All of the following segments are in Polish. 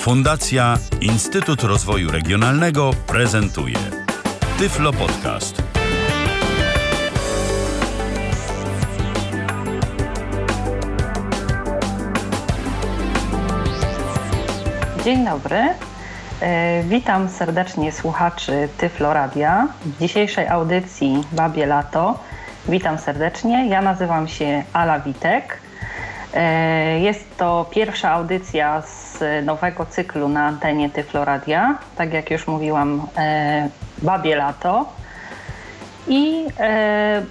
Fundacja Instytut Rozwoju Regionalnego prezentuje Tyflo Podcast. Dzień dobry. E, Witam serdecznie słuchaczy Tyflo Radia w dzisiejszej audycji Babie Lato. Witam serdecznie. Ja nazywam się Ala Witek. E, Jest to pierwsza audycja z nowego cyklu na antenie Tyflo Radia. Tak jak już mówiłam, e, Babie Lato. I e,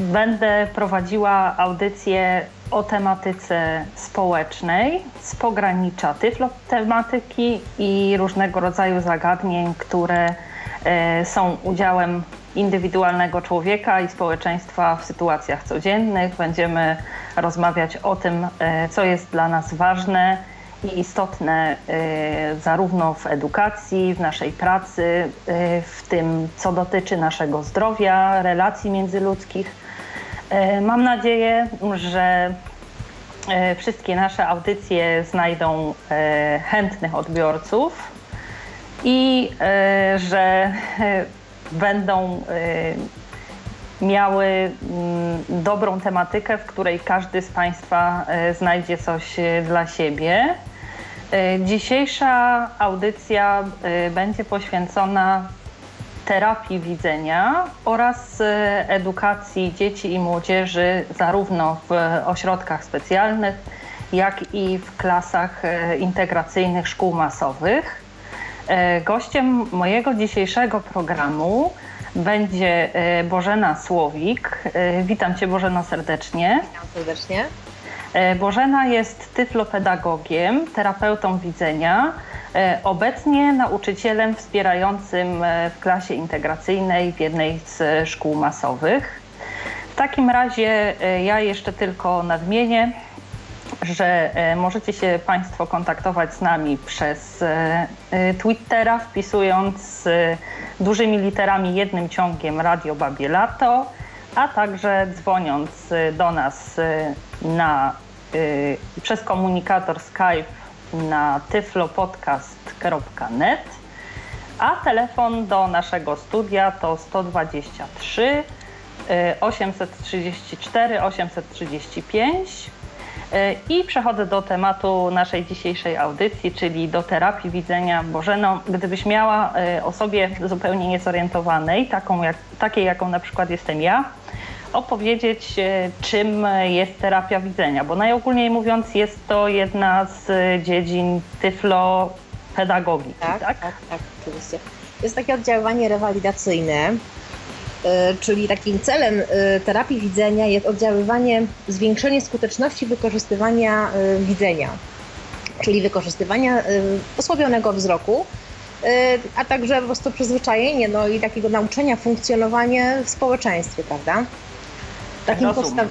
Będę prowadziła audycję o tematyce społecznej z pogranicza tyflo tematyki i różnego rodzaju zagadnień, które e, są udziałem indywidualnego człowieka i społeczeństwa w sytuacjach codziennych. Będziemy rozmawiać o tym, e, co jest dla nas ważne i istotne e, zarówno w edukacji, w naszej pracy, e, w tym, co dotyczy naszego zdrowia, relacji międzyludzkich. E, Mam nadzieję, że wszystkie nasze audycje znajdą chętnych odbiorców i że będą miały mm, dobrą tematykę, w której każdy z Państwa znajdzie coś dla siebie. E, Dzisiejsza audycja e, będzie poświęcona terapii widzenia oraz e, edukacji dzieci i młodzieży zarówno w ośrodkach specjalnych, jak i w klasach integracyjnych szkół masowych. Gościem mojego dzisiejszego programu będzie Bożena Słowik. Witam Cię Bożeno serdecznie. Witam serdecznie. E, Bożena jest tyflopedagogiem, terapeutą widzenia, e, obecnie nauczycielem wspierającym e, w klasie integracyjnej w jednej z szkół masowych. W takim razie ja jeszcze tylko nadmienię, że możecie się Państwo kontaktować z nami przez Twittera, wpisując dużymi literami jednym ciągiem Radio Babie Lato, a także dzwoniąc do nas na, przez komunikator Skype na tyflopodcast.net, a telefon do naszego studia to 123 e, 834 835. E, I przechodzę do tematu naszej dzisiejszej audycji, czyli do terapii widzenia. Bożeno, gdybyś miała e, osobie zupełnie niezorientowanej, taką jak, takiej jaką na przykład jestem ja, opowiedzieć, e, czym jest terapia widzenia, bo najogólniej mówiąc jest to jedna z e, dziedzin tyflopedagogiki, Tak, tak? tak, tak, oczywiście. Jest takie oddziaływanie rewalidacyjne, y, czyli takim celem terapii widzenia jest oddziaływanie, zwiększenie skuteczności wykorzystywania widzenia, czyli wykorzystywania osłabionego wzroku, a także po prostu przyzwyczajenie no i takiego nauczenia funkcjonowania w społeczeństwie, prawda? Takim,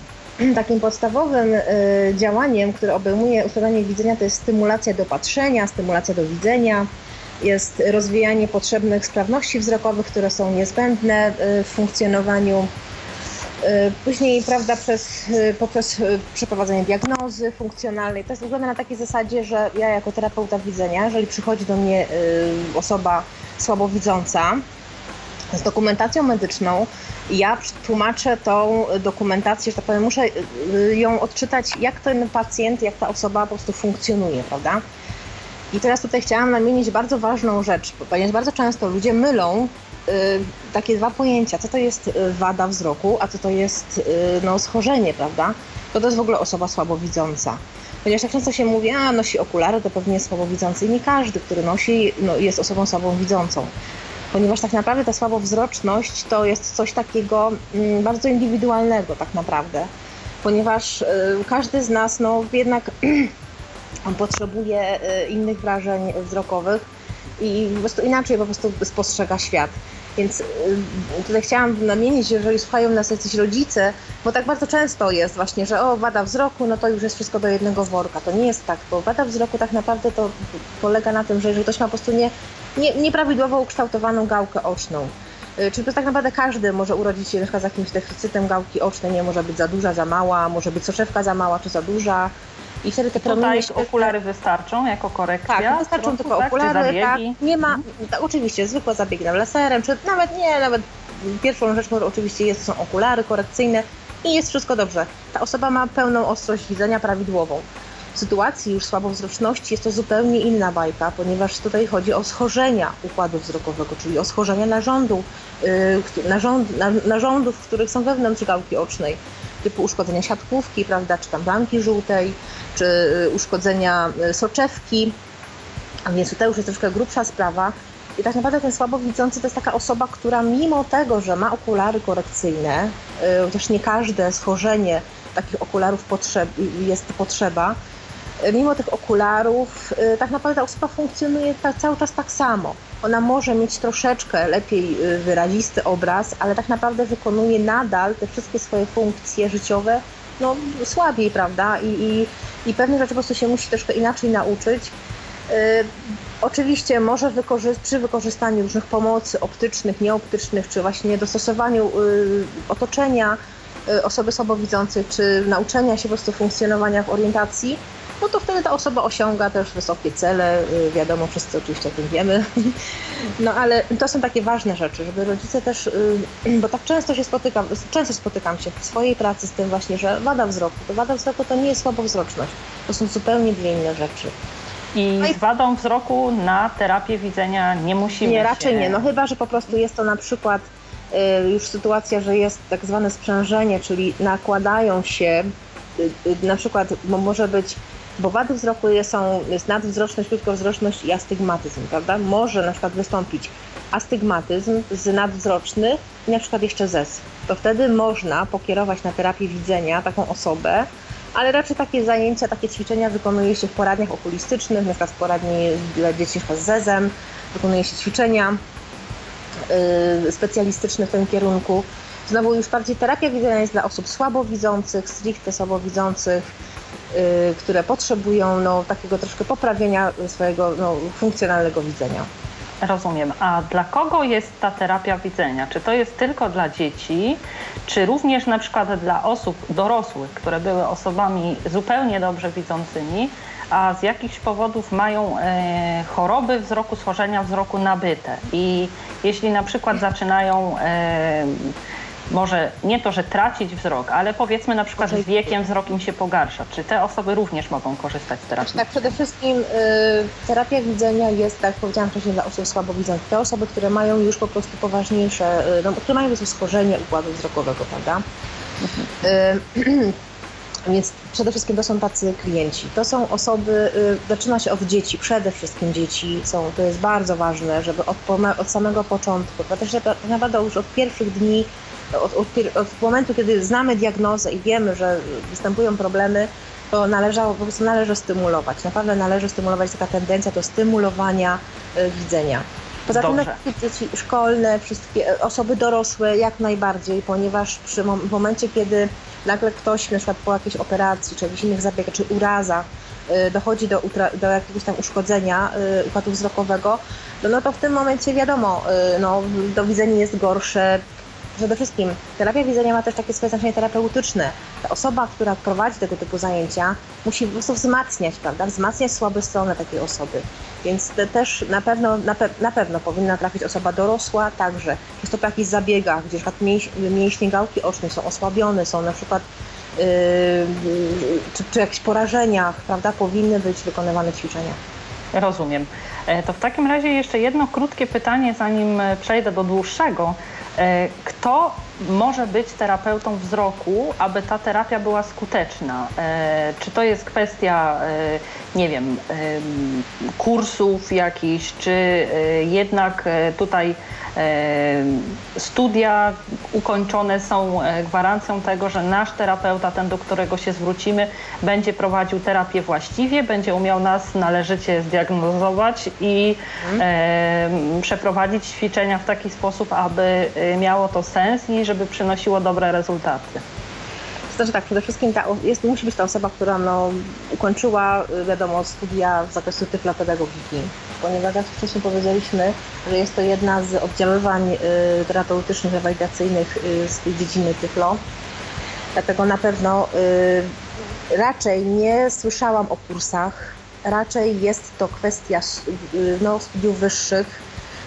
takim podstawowym y, działaniem, które obejmuje usuwanie widzenia, to jest stymulacja do patrzenia, stymulacja do widzenia, jest rozwijanie potrzebnych sprawności wzrokowych, które są niezbędne y, w funkcjonowaniu. Y, Później, prawda, przez, y, poprzez przeprowadzenie diagnozy funkcjonalnej. To jest wygląda na takiej zasadzie, że ja jako terapeuta widzenia, jeżeli przychodzi do mnie osoba słabowidząca z dokumentacją medyczną, ja tłumaczę tą dokumentację, że tak powiem, muszę y, ją odczytać, jak ten pacjent, jak ta osoba po prostu funkcjonuje, prawda? I teraz tutaj chciałam namienić bardzo ważną rzecz, ponieważ bardzo często ludzie mylą y, takie dwa pojęcia, co to jest y, wada wzroku, a co to jest y, no, schorzenie, prawda? To to jest w ogóle osoba słabowidząca. Ponieważ tak często się mówi, a nosi okulary, to pewnie jest słabowidzący. I nie każdy, który nosi, no, jest osobą słabowidzącą. Ponieważ tak naprawdę ta słabowzroczność to jest coś takiego mm, bardzo indywidualnego tak naprawdę. Ponieważ y, każdy z nas no, jednak potrzebuje y, innych wrażeń wzrokowych i po prostu inaczej po prostu spostrzega świat. Więc y, tutaj chciałam namienić, że jeżeli słuchają nas jacyś rodzice, bo tak bardzo często jest właśnie, że o, wada wzroku, no to już jest wszystko do jednego worka. To nie jest tak, bo wada wzroku tak naprawdę to polega na tym, że jeżeli ktoś ma po prostu nie, nie, nieprawidłowo ukształtowaną gałkę oczną, y, Czyli to tak naprawdę każdy może urodzić się na z jakimś deficytem gałki ocznej, nie może być za duża, za mała, może być soczewka za mała czy za duża. I wtedy te Tutaj promienie świetlne... okulary wystarczą jako korekcja? Tak, wystarczą tylko tak? okulary, tak. Nie ma, tak, oczywiście, zwykłe zabiegi tam laserem, czy nawet nie, nawet pierwszą rzeczą oczywiście jest, są okulary korekcyjne i jest wszystko dobrze. Ta osoba ma pełną ostrość widzenia prawidłową. W sytuacji już słabowzroczności jest to zupełnie inna bajka, ponieważ tutaj chodzi o schorzenia układu wzrokowego, czyli o schorzenia narządu, yy, narząd, na, narządów, w których są wewnątrz gałki ocznej, typu uszkodzenia siatkówki, prawda, czy tam blanki żółtej, czy y, uszkodzenia y, soczewki, a więc to już jest troszkę grubsza sprawa. I tak naprawdę ten słabowidzący to jest taka osoba, która mimo tego, że ma okulary korekcyjne, y, chociaż nie każde schorzenie takich okularów potrzeb, jest potrzeba, y, mimo tych okularów y, tak naprawdę ta osoba funkcjonuje tak, cały czas tak samo. Ona może mieć troszeczkę lepiej wyrazisty obraz, ale tak naprawdę wykonuje nadal te wszystkie swoje funkcje życiowe no, słabiej, prawda? I, i, i pewne rzeczy po prostu się musi troszkę inaczej nauczyć. Oczywiście może wykorzy przy wykorzystaniu różnych pomocy optycznych, nieoptycznych, czy właśnie dostosowaniu y, otoczenia y, osoby słabowidzącej, czy nauczenia się po prostu funkcjonowania w orientacji, no to wtedy ta osoba osiąga też wysokie cele, y, wiadomo, wszyscy oczywiście o tym wiemy. No ale to są takie ważne rzeczy, żeby rodzice też, bo tak często się spotykam, często spotykam się w swojej pracy z tym właśnie, że wada wzroku, to wada wzroku to nie jest słabowzroczność, to są zupełnie dwie inne rzeczy. I No z wadą wzroku na terapię widzenia nie musimy Nie, raczej się... nie. No chyba, że po prostu jest to na przykład y, już sytuacja, że jest tak zwane sprzężenie, czyli nakładają się, y, y, na przykład bo może być, bo wady wzroku są, jest nadwzroczność, krótkowzroczność i astygmatyzm, prawda? Może na przykład wystąpić astygmatyzm z nadwzroczny i na przykład jeszcze ZES. To wtedy można pokierować na terapię widzenia taką osobę, ale raczej takie zajęcia, takie ćwiczenia wykonuje się w poradniach okulistycznych, na przykład w poradni dla dzieci z zezem, wykonuje się ćwiczenia yy, specjalistyczne w tym kierunku. Znowu już bardziej terapia widzenia jest dla osób słabowidzących, stricte słabowidzących, które potrzebują no, takiego troszkę poprawienia swojego no, funkcjonalnego widzenia. Rozumiem. A dla kogo jest ta terapia widzenia? Czy to jest tylko dla dzieci, czy również na przykład dla osób dorosłych, które były osobami zupełnie dobrze widzącymi, a z jakichś powodów mają e, choroby wzroku, schorzenia wzroku nabyte? I jeśli na przykład zaczynają e, może nie to, że tracić wzrok, ale powiedzmy na przykład z wiekiem wzrok im się pogarsza. Czy te osoby również mogą korzystać z terapii? Tak, przede wszystkim y, terapia widzenia jest, tak jak powiedziałam wcześniej, dla osób słabowidzących. Te osoby, które mają już po prostu poważniejsze, y, no, które mają już schorzenie układu wzrokowego, prawda? Y, więc przede wszystkim to są tacy klienci. To są osoby, y, zaczyna się od dzieci, przede wszystkim dzieci są, to jest bardzo ważne, żeby od, od samego początku, to też naprawdę już od pierwszych dni od, od, od, momentu, kiedy znamy diagnozę i wiemy, że występują problemy, to należało, po prostu należy stymulować. Naprawdę należy stymulować taka tendencja do stymulowania y, widzenia. Poza Dobrze. tym dzieci szkolne, wszystkie osoby dorosłe jak najbardziej, ponieważ przy w momencie, kiedy nagle ktoś na przykład po jakiejś operacji, czy jakichś innych zabiegach, czy urazach y, dochodzi do, do jakiegoś tam uszkodzenia y, układu wzrokowego, no, no to w tym momencie wiadomo, y, no, do widzenia jest gorsze, Przede wszystkim terapia widzenia ma też takie swoje znaczenie terapeutyczne. Ta osoba, która prowadzi tego typu zajęcia, musi po prostu wzmacniać, prawda? Wzmacniać słabe strony takiej osoby. Więc też na pewno, na, pe na pewno powinna trafić osoba dorosła także. Jest to po jakichś zabiegach, gdzie na przykład mięś mięśnie gałki ocznej są osłabione, są na przykład yy, czy, czy jakichś porażeniach, prawda? Powinny być wykonywane ćwiczenia. Rozumiem. E, to w takim razie jeszcze jedno krótkie pytanie, zanim przejdę do dłuższego. E, kto może być terapeutą wzroku, aby ta terapia była skuteczna? E, czy to jest kwestia, e, nie wiem, kursów jakichś, czy jednak tutaj studia ukończone są gwarancją tego, że nasz terapeuta, ten do którego się zwrócimy, będzie prowadził terapię właściwie, będzie umiał nas należycie zdiagnozować i hmm. przeprowadzić ćwiczenia w taki sposób, aby miało to sens i żeby przynosiło dobre rezultaty. Znaczy tak, przede wszystkim ta, jest, musi być ta osoba, która no, ukończyła, y, wiadomo, studia z zakresu tyflopedagogiki, ponieważ jak wcześniej powiedzieliśmy, że jest to jedna z oddziaływań y, terapeutycznych, rewalidacyjnych y, z tej dziedziny tyflo. Dlatego na pewno y, Raczej nie słyszałam o kursach, raczej jest to kwestia no, studiów wyższych,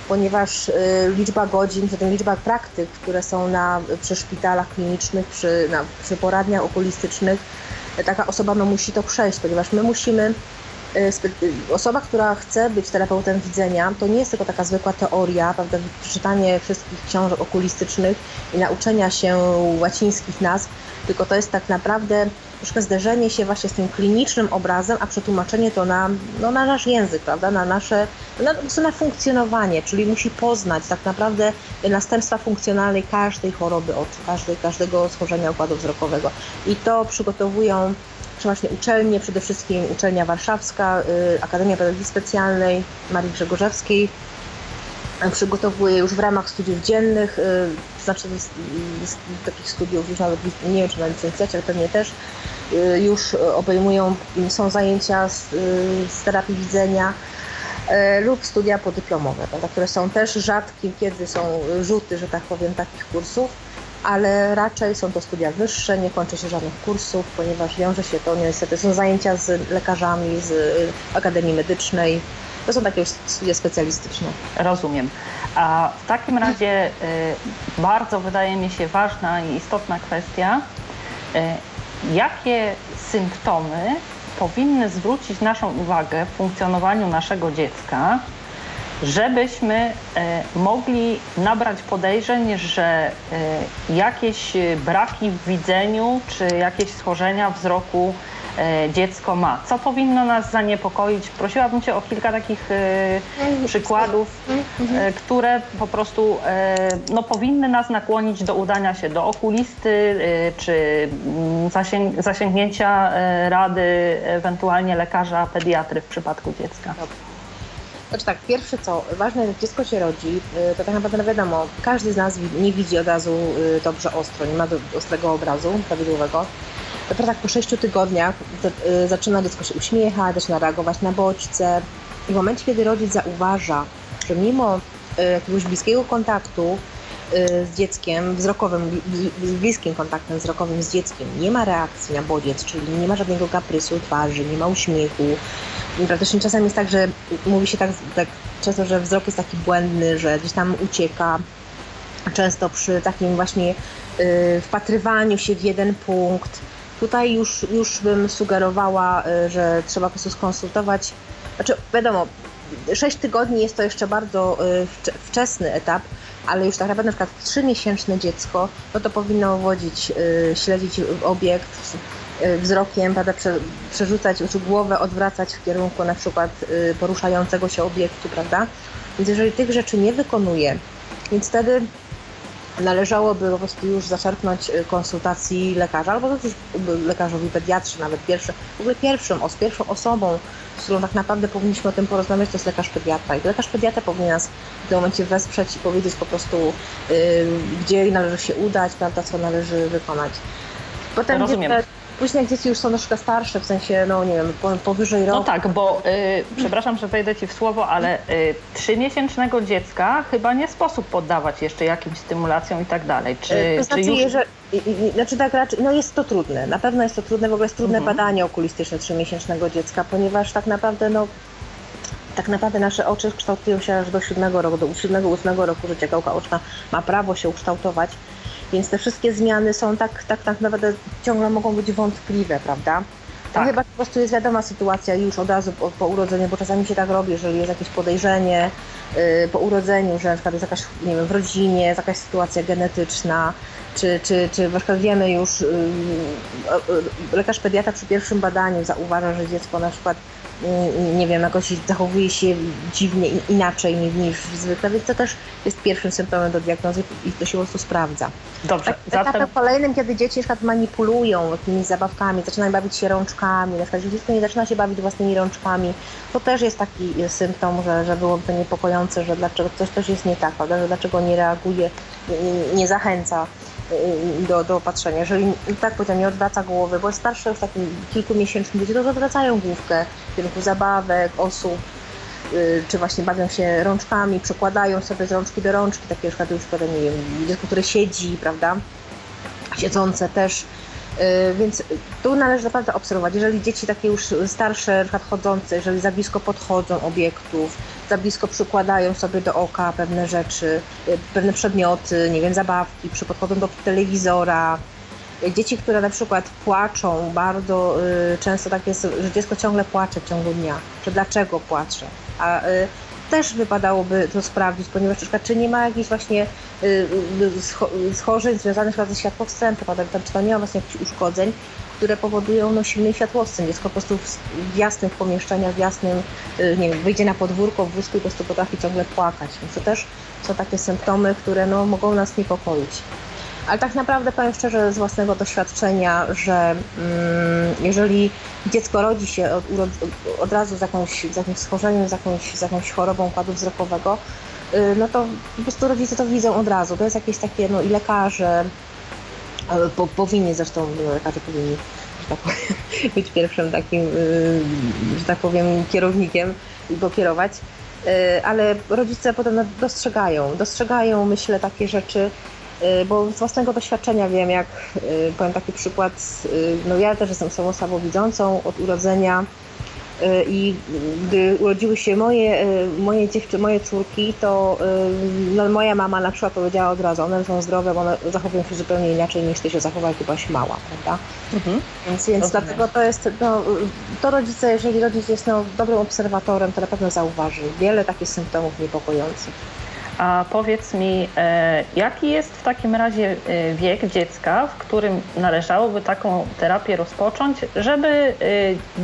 ponieważ y, liczba godzin, zatem liczba praktyk, które są na, przy szpitalach klinicznych, przy, na, przy poradniach okulistycznych, taka osoba no, musi to przejść, ponieważ my musimy y, y, osoba, która chce być terapeutem widzenia, to nie jest tylko taka zwykła teoria, prawda, przeczytanie wszystkich książek okulistycznych i nauczenia się łacińskich nazw, tylko to jest tak naprawdę troszkę zderzenie się właśnie z tym klinicznym obrazem, a przetłumaczenie to na, no, na nasz język, prawda, na nasze, na, na funkcjonowanie, czyli musi poznać tak naprawdę następstwa funkcjonalnej każdej choroby oczu, każdej, każdego schorzenia układu wzrokowego. I to przygotowują właśnie uczelnie, przede wszystkim uczelnia warszawska, y, Akademia Pedagogiki Specjalnej Marii Grzegorzewskiej, przygotowuje już w ramach studiów dziennych, y, znaczy takich studiów już nawet nie wiem czy na licencjacie, pewnie też y, już obejmują, są zajęcia z, z terapii widzenia lub studia podyplomowe, prawda, które są też rzadkim, kiedy są rzuty, że tak powiem, takich kursów, ale raczej są to studia wyższe, nie kończy się żadnych kursów, ponieważ wiąże się to niestety, są zajęcia z lekarzami z Akademii Medycznej, to są takie studia specjalistyczne. Rozumiem. A w takim razie y, bardzo wydaje mi się ważna i istotna kwestia, y, jakie symptomy powinny zwrócić naszą uwagę w funkcjonowaniu naszego dziecka, żebyśmy y, mogli nabrać podejrzeń, że jakieś braki w widzeniu czy jakieś schorzenia wzroku dziecko ma. Co powinno nas zaniepokoić? Prosiłabym Cię o kilka takich e, przykładów, e, które po prostu no, powinny nas nakłonić do udania się do okulisty, czy mm, zasięg zasięgnięcia rady ewentualnie lekarza pediatry w przypadku dziecka. Znaczy tak, pierwsze co, ważne, jak dziecko się rodzi, to tak naprawdę no wiadomo, każdy z nas nie widzi od razu dobrze ostro, nie ma ostrego obrazu prawidłowego. Dopiero tak po 6 tygodniach y, zaczyna dziecko się uśmiechać, zaczyna reagować na bodźce. I w momencie, kiedy rodzic zauważa, że mimo y, jakiegoś bliskiego kontaktu y, z dzieckiem, wzrokowym, bliskim kontaktem wzrokowym z dzieckiem, nie ma reakcji na bodziec, czyli nie ma żadnego kaprysu twarzy, nie ma uśmiechu. Praktycznie czasem jest tak, że mówi się tak, tak często, że wzrok jest taki błędny, że gdzieś tam ucieka. Często przy takim właśnie wpatrywaniu się w jeden punkt, Tutaj już, już bym sugerowała, y, że trzeba po prostu skonsultować. Znaczy, wiadomo, 6 tygodni jest to jeszcze bardzo y, wczesny etap, ale już tak naprawdę na przykład 3-miesięczne dziecko, no to powinno wodzić, y, śledzić obiekt wzrokiem, prawda, przerzucać, czy głowę odwracać w kierunku na przykład poruszającego się obiektu, prawda? Więc jeżeli tych rzeczy nie wykonuje, więc wtedy należałoby po prostu już zaczerpnąć y, konsultacji lekarza, albo lekarzowi pediatrzy, nawet pierwszy, w ogóle pierwszym, z pierwszą osobą, z którą tak naprawdę powinniśmy o tym porozmawiać, to jest lekarz pediatra. I lekarz pediatra powinien nas w tym momencie wesprzeć i powiedzieć po prostu, yy, gdzie należy się udać, prawda, co należy wykonać. Potem Rozumiem. Później jak dzieci już są troszkę starsze, w sensie, no nie wiem, powyżej roku. No tak, bo y, przepraszam, że wejdę Ci w słowo, ale y, trzymiesięcznego dziecka chyba nie sposób poddawać jeszcze jakimś stymulacjom i tak dalej. Czy, y, to znaczy, czy już... że, znaczy tak raczej, no jest to trudne, na pewno jest to trudne, w ogóle jest trudne mhm. badanie okulistyczne trzymiesięcznego dziecka, ponieważ tak naprawdę no tak naprawdę nasze oczy kształtują się aż do siódmego roku, do siódmego, ósmego roku życia. Gałka oczna ma prawo się ukształtować więc te wszystkie zmiany są tak, tak, tak naprawdę ciągle mogą być wątpliwe, prawda? Tak. chyba po prostu jest wiadoma sytuacja już od razu po, po, urodzeniu, bo czasami się tak robi, jeżeli jest jakieś podejrzenie yy, po urodzeniu, że na przykład jest jakaś, nie wiem, w rodzinie, jest jakaś sytuacja genetyczna, czy, czy, czy na przykład wiemy już, yy, lekarz pediatra przy pierwszym badaniu zauważa, że dziecko na przykład nie wiem, jakoś zachowuje się dziwnie, inaczej niż zwykle, więc to też jest pierwszym symptomem do diagnozy i to się po prostu sprawdza. Dobrze. Tak, zatem... Etapem kolejnym, kiedy dzieci na przykład manipulują jakimiś zabawkami, zaczynają bawić się rączkami, na przykład dziecko nie zaczyna się bawić własnymi rączkami, to też jest taki symptom, że, że byłoby to niepokojące, że dlaczego coś też jest nie tak, prawda? że dlaczego nie reaguje, nie, nie zachęca do, do opatrzenia. Jeżeli tak powiedziałem, nie odwraca głowy, bo starsze już takim kilkumiesięcznym dzieci, to odwracają główkę w kierunku zabawek, osób, y, czy właśnie bawią się rączkami, przekładają sobie z rączki do rączki, takie przykłady już, które nie wiem, dziecko, które siedzi, prawda, siedzące też Więc tu należy naprawdę obserwować. Jeżeli dzieci takie już starsze, na chodzące, jeżeli za blisko podchodzą obiektów, za blisko przykładają sobie do oka pewne rzeczy, pewne przedmioty, nie wiem, zabawki, podchodzą do telewizora, Dzieci, które na przykład płaczą, bardzo y, często tak jest, że dziecko ciągle płacze w ciągu dnia, że dlaczego płacze. A y, też wypadałoby to sprawdzić, ponieważ na czy nie ma jakichś właśnie y, schorzeń związanych ze światłowstrętem, czy to nie ma właśnie jakichś uszkodzeń, które powodują no, silny światłowstręt. Dziecko po prostu w jasnych pomieszczeniach, w jasnym, nie wiem, wyjdzie na podwórko w wózku i po prostu potrafi ciągle płakać. Więc to też są takie symptomy, które no, mogą nas niepokoić. Ale tak naprawdę powiem szczerze z własnego doświadczenia, że mm, jeżeli dziecko rodzi się od, od razu z jakąś, z jakimś schorzeniem, z jakąś, z jakąś chorobą układu wzrokowego, y, no to po prostu rodzice to widzą od razu. To jest jakieś takie, no i lekarze po, powinni zresztą, lekarze powinni, że tak powiem, być pierwszym takim, y, że tak powiem, kierownikiem i go kierować y, ale rodzice potem dostrzegają, dostrzegają, myślę, takie rzeczy, Y, bo z własnego doświadczenia wiem, jak powiem taki przykład, no ja też jestem osobą słabowidzącą od urodzenia i gdy urodziły się moje, moje dziewczyny, moje córki, to no, moja mama na przykład powiedziała od razu, one są zdrowe, bo one zachowują się zupełnie inaczej niż ty się zachowała, jak byłaś mała, prawda? Mhm. Więc, więc dlatego to jest, no, to rodzice, jeżeli rodzic jest no, dobrym obserwatorem, to na pewno zauważy wiele takich symptomów niepokojących. A powiedz mi, e, jaki jest w takim razie e, wiek dziecka, w którym należałoby taką terapię rozpocząć, żeby e,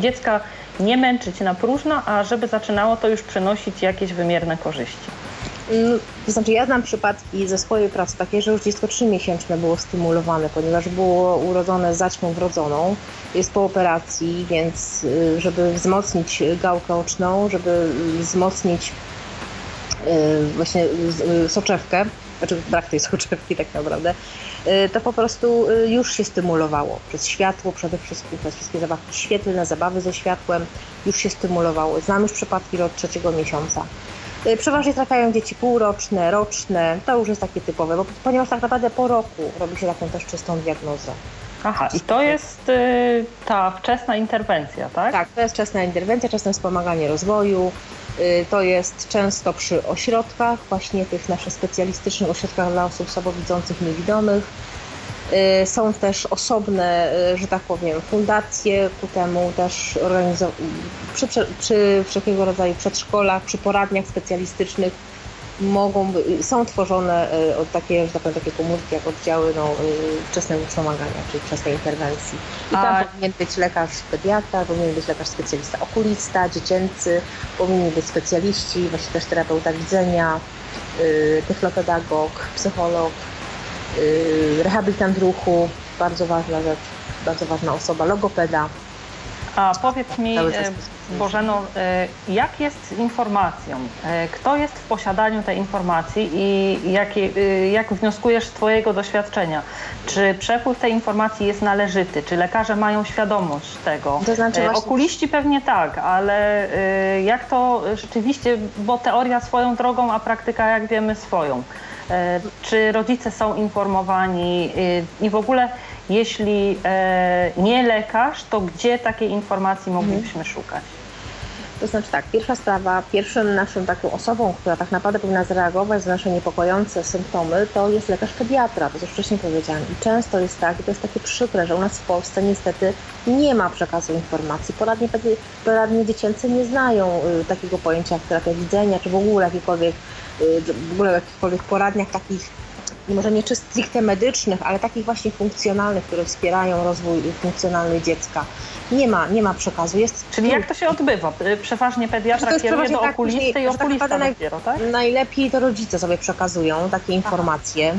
dziecka nie męczyć na próżno, a żeby zaczynało to już przynosić jakieś wymierne korzyści? Mm, to znaczy, ja znam przypadki ze swojej pracy takie, że już dziecko trzymiesięczne było stymulowane, ponieważ było urodzone zaćmą wrodzoną, jest po operacji, więc żeby wzmocnić gałkę oczną, żeby wzmocnić Y, właśnie y, soczewkę, znaczy brak tej soczewki tak naprawdę, y, to po prostu już się stymulowało przez światło przede wszystkim, przez wszystkie zabawki świetlne, zabawy ze światłem, już się stymulowało. Znam już przypadki od trzeciego miesiąca. Przeważnie trafiają dzieci półroczne, roczne, to już jest takie typowe, bo, ponieważ tak naprawdę po roku robi się taką też czystą diagnozę. Aha, i to jest y, ta wczesna interwencja, tak? Tak, to jest wczesna interwencja, wczesne wspomaganie rozwoju, Y, to jest często przy ośrodkach, właśnie tych naszych specjalistycznych ośrodkach dla osób słabowidzących, niewidomych. Y, są też osobne, y, że tak powiem, fundacje ku temu też przy, przy wszelkiego rodzaju przedszkolach, przy poradniach specjalistycznych mogą, są tworzone e, takie, że tak powiem, takie komórki jak oddziały no, e, wczesnego wspomagania, czyli wczesnej interwencji. I tam A... powinien być lekarz pediatra, powinien być lekarz specjalista okulista, dziecięcy, powinni być specjaliści, właśnie też terapeuta widzenia, e, tyflopedagog, psycholog, rehabilitant ruchu, bardzo ważna rzecz, bardzo ważna osoba, logopeda. A powiedz mi, Bożeno, e, jak jest z informacją? E, kto jest w posiadaniu tej informacji i jak, jak wnioskujesz z Twojego doświadczenia? Czy przepływ tej informacji jest należyty? Czy lekarze mają świadomość tego? To znaczy właśnie... Okuliści pewnie tak, ale jak to rzeczywiście, bo teoria swoją drogą, a praktyka, jak wiemy, swoją. Czy rodzice są informowani i w ogóle jeśli e, nie lekarz, to gdzie takiej informacji moglibyśmy mhm. szukać? To znaczy tak, pierwsza sprawa, pierwszym naszą taką osobą, która tak naprawdę powinna zareagować na nasze niepokojące symptomy, to jest lekarz pediatra, to już wcześniej powiedziałam. I często jest tak, i to jest takie przykre, że u nas w Polsce niestety nie ma przekazu informacji. Poradnie, poradnie dziecięce nie znają y, takiego pojęcia jak terapia widzenia, czy w ogóle jakikolwiek, y, w ogóle jakichkolwiek poradniach takich może nie stricte medycznych, ale takich właśnie funkcjonalnych, które wspierają rozwój funkcjonalny dziecka. Nie ma, nie ma przekazu. Jest Czyli jak to się odbywa? Przeważnie pediatra kieruje do tak, okulisty i okulista tak dopiero, tak? Najlepiej to rodzice sobie przekazują takie informacje.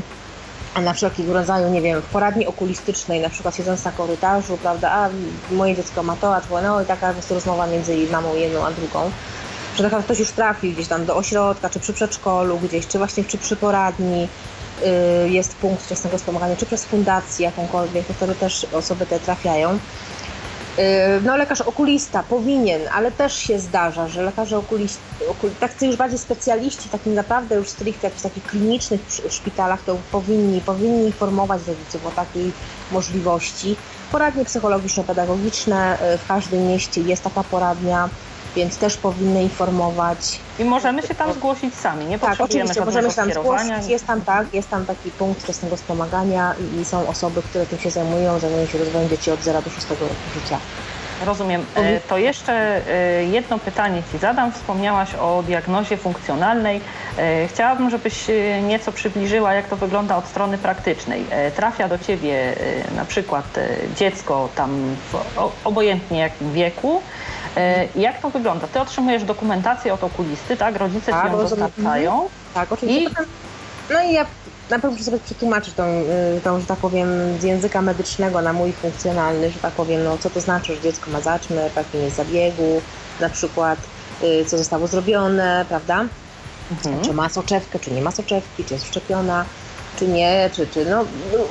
A na wszelkiego rodzaju, nie wiem, w poradni okulistycznej, na przykład siedząc na korytarzu, prawda, a moje dziecko ma to, a twoje, no i taka jest rozmowa między mamą jedną a drugą że tak ktoś już trafił gdzieś tam do ośrodka, czy przy przedszkolu gdzieś, czy właśnie czy przy poradni, Y, jest punkt wczesnego wspomagania, czy przez fundację jakąkolwiek, to wtedy też osoby te trafiają. No lekarz okulista powinien, ale też się zdarza, że lekarze okuliści, okul, tacy już bardziej specjaliści, takim naprawdę już stricte jakichś takich klinicznych szpitalach, to powinni, powinni informować rodziców o takiej możliwości. Poradnie psychologiczno-pedagogiczne w każdym mieście jest taka poradnia więc też powinny informować. I możemy się tam zgłosić sami, nie Tak, oczywiście, możemy się tam zgłosić. Jest tam tak, jest tam taki punkt wczesnego wspomagania i są osoby, które tym się zajmują, zajmują się rozwojem dzieci od 0 do 6 roku życia. Rozumiem. E, to jeszcze e, jedno pytanie Ci zadam. Wspomniałaś o diagnozie funkcjonalnej. E, chciałabym, żebyś nieco przybliżyła, jak to wygląda od strony praktycznej. Trafia do Ciebie na przykład dziecko tam w obojętnie jakim wieku, jak to wygląda? Ty otrzymujesz dokumentację od okulisty, tak? Rodzice tak, ci ją dostarczają. Tak, oczywiście. I... No i ja na pewno muszę sobie przetłumaczyć tą, y, tą, że tak powiem, z języka medycznego na mój funkcjonalny, że tak powiem, no co to znaczy, że dziecko ma zaczmy, jakim jest zabiegu, na przykład y, co zostało zrobione, prawda? Mhm. Czy ma soczewkę, czy nie ma soczewki, czy jest wszczepiona czy nie, czy, czy no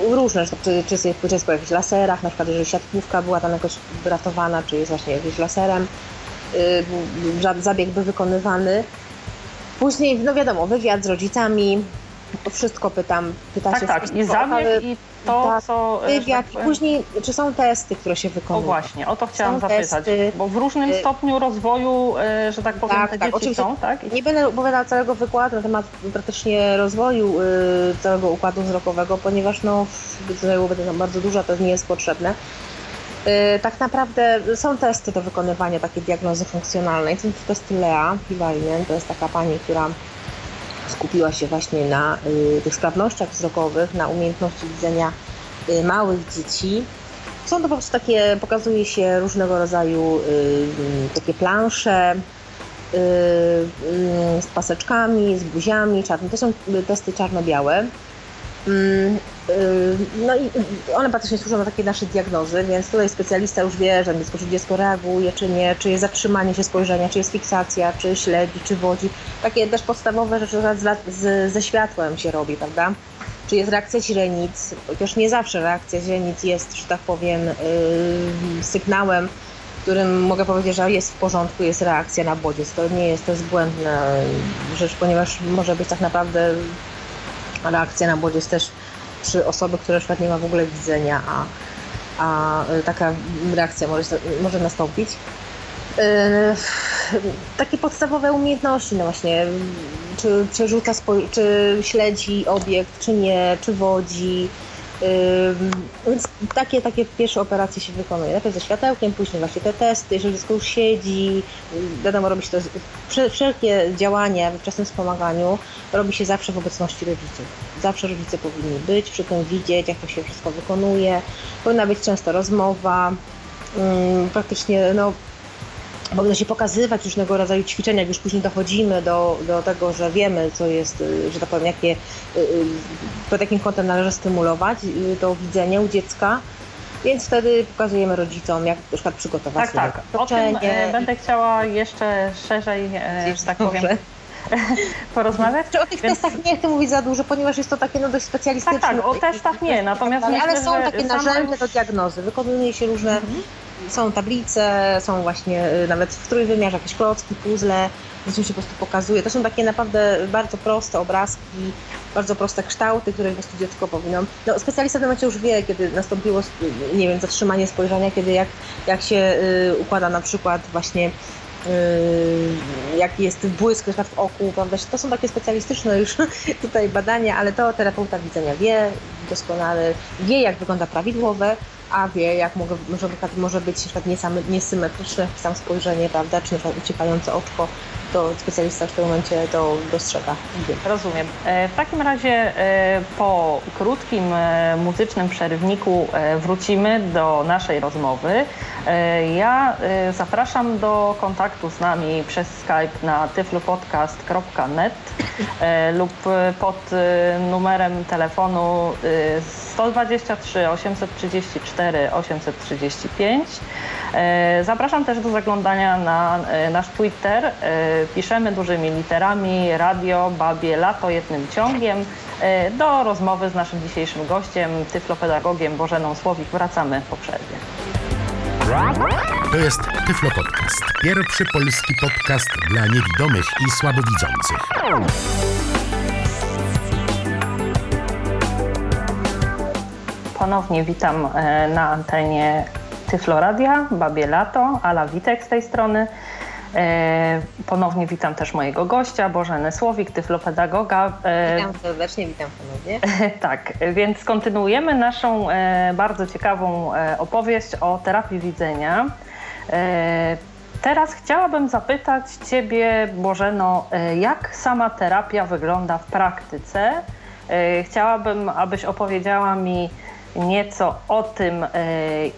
różne, czy, czy, czy jest po jakichś laserach, na przykład jeżeli siatkówka była tam jakoś ratowana, czy jest właśnie jakimś laserem, yy, zabieg by wykonywany. Później, no wiadomo, wywiad z rodzicami, to wszystko pytam, pyta tak, się tak, i zabieg i to, tak, co... E, wywiad tak i później, czy są testy, które się wykonują. O właśnie, o to chciałam są zapytać, testy, bo w różnym y, stopniu rozwoju, e, że tak powiem, tak, te tak, dzieci są, tak? Nie będę opowiadała całego wykładu na temat praktycznie rozwoju y, całego układu wzrokowego, ponieważ no, zajęłoby to bardzo dużo, to nie jest potrzebne. Y, tak naprawdę są testy do wykonywania takiej diagnozy funkcjonalnej. Są to testy Lea Piwainen, to jest taka pani, która skupiła się właśnie na y, tych sprawnościach wzrokowych, na umiejętności widzenia y, małych dzieci. Są to po prostu takie, pokazuje się różnego rodzaju y, takie plansze z paseczkami, z buziami, czarnymi. To są testy czarno-białe. Mm, y, no i one praktycznie służą na takie nasze diagnozy, więc tutaj specjalista już wie, że dziecko, czy dziecko reaguje, czy nie, czy jest zatrzymanie się spojrzenia, czy jest fiksacja, czy śledzi, czy wodzi. Takie też podstawowe rzeczy z, z, ze światłem się robi, prawda? Czy jest reakcja źrenic, chociaż nie zawsze reakcja źrenic jest, że tak powiem, yy, sygnałem, którym mogę powiedzieć, że jest w porządku, jest reakcja na bodziec. To nie jest, to jest błędna rzecz, ponieważ może być tak naprawdę reakcja na jest też przy osoby, które na nie ma w ogóle widzenia, a, a taka reakcja może, może nastąpić. Yy, takie podstawowe umiejętności, no właśnie, czy przerzuca, czy śledzi obiekt, czy nie, czy wodzi, takie, takie pierwsze operacje się wykonuje. Najpierw ze światełkiem, później właśnie te testy, jeżeli dziecko już siedzi, wiadomo, robi się to, wszelkie działania we wczesnym wspomaganiu robi się zawsze w obecności rodziców. Zawsze rodzice powinni być, przy tym widzieć, jak to się wszystko wykonuje. Powinna być często rozmowa, praktycznie no, powinno się pokazywać różnego rodzaju ćwiczenia, jak już później dochodzimy do, do tego, że wiemy, co jest, y, że tak powiem, jakie, y, y, pod jakim kątem należy stymulować to widzenie u dziecka. Więc wtedy pokazujemy rodzicom, jak na przykład przygotować Tak, tak. O tym e, będę chciała jeszcze szerzej, e, że tak powiem, porozmawiać. Czy o tych Więc... testach nie chcę mówić za dużo, ponieważ jest to takie no, dość specjalistyczne. Tak, tak, o testach nie, natomiast Ale, myślę, ale są takie narzędzia do diagnozy. Wykonuje się różne mhm są tablice, są właśnie y, nawet w trójwymiarze jakieś klocki, puzzle, gdzie się po prostu pokazuje. To są takie naprawdę bardzo proste obrazki, bardzo proste kształty, które po prostu dziecko powinno... No, specjalista momencie już wie, kiedy nastąpiło, nie wiem, zatrzymanie spojrzenia, kiedy jak, jak się y, układa na przykład właśnie Yy, jaki jest błysk na w oku, prawda? To są takie specjalistyczne już tutaj badania, ale to terapeuta widzenia wie doskonale, wie jak wygląda prawidłowe, a wie jak może, może, może być na niesymetryczne sam spojrzenie, prawda, czy na uciekające oczko, to specjalista w tym momencie to dostrzega. Rozumiem. E, w takim razie e, po krótkim e, muzycznym przerywniku wrócimy do naszej rozmowy. Ja zapraszam do kontaktu z nami przez Skype na tyflopodcast.net lub pod numerem telefonu 123 834 835. Zapraszam też do zaglądania na nasz Twitter piszemy dużymi literami radio Babie Lato jednym ciągiem. E, do rozmowy z naszym dzisiejszym gościem, tyflopedagogiem Bożeną Słowik wracamy po przerwie. To jest Tyflo Podcast. Pierwszy polski podcast dla niewidomych i słabowidzących. Ponownie witam e, na antenie Tyfloradia, Babie Lato, Ala Witek z tej strony. E, ponownie witam też mojego gościa, Bożenę Słowik, tyflopedagoga. E, witam serdecznie, witam ponownie. Tak, więc kontynuujemy naszą bardzo ciekawą opowieść o terapii widzenia. Teraz chciałabym zapytać Ciebie, Bożeno, jak sama terapia wygląda w praktyce? Chciałabym, abyś opowiedziała mi, nieco o tym, e,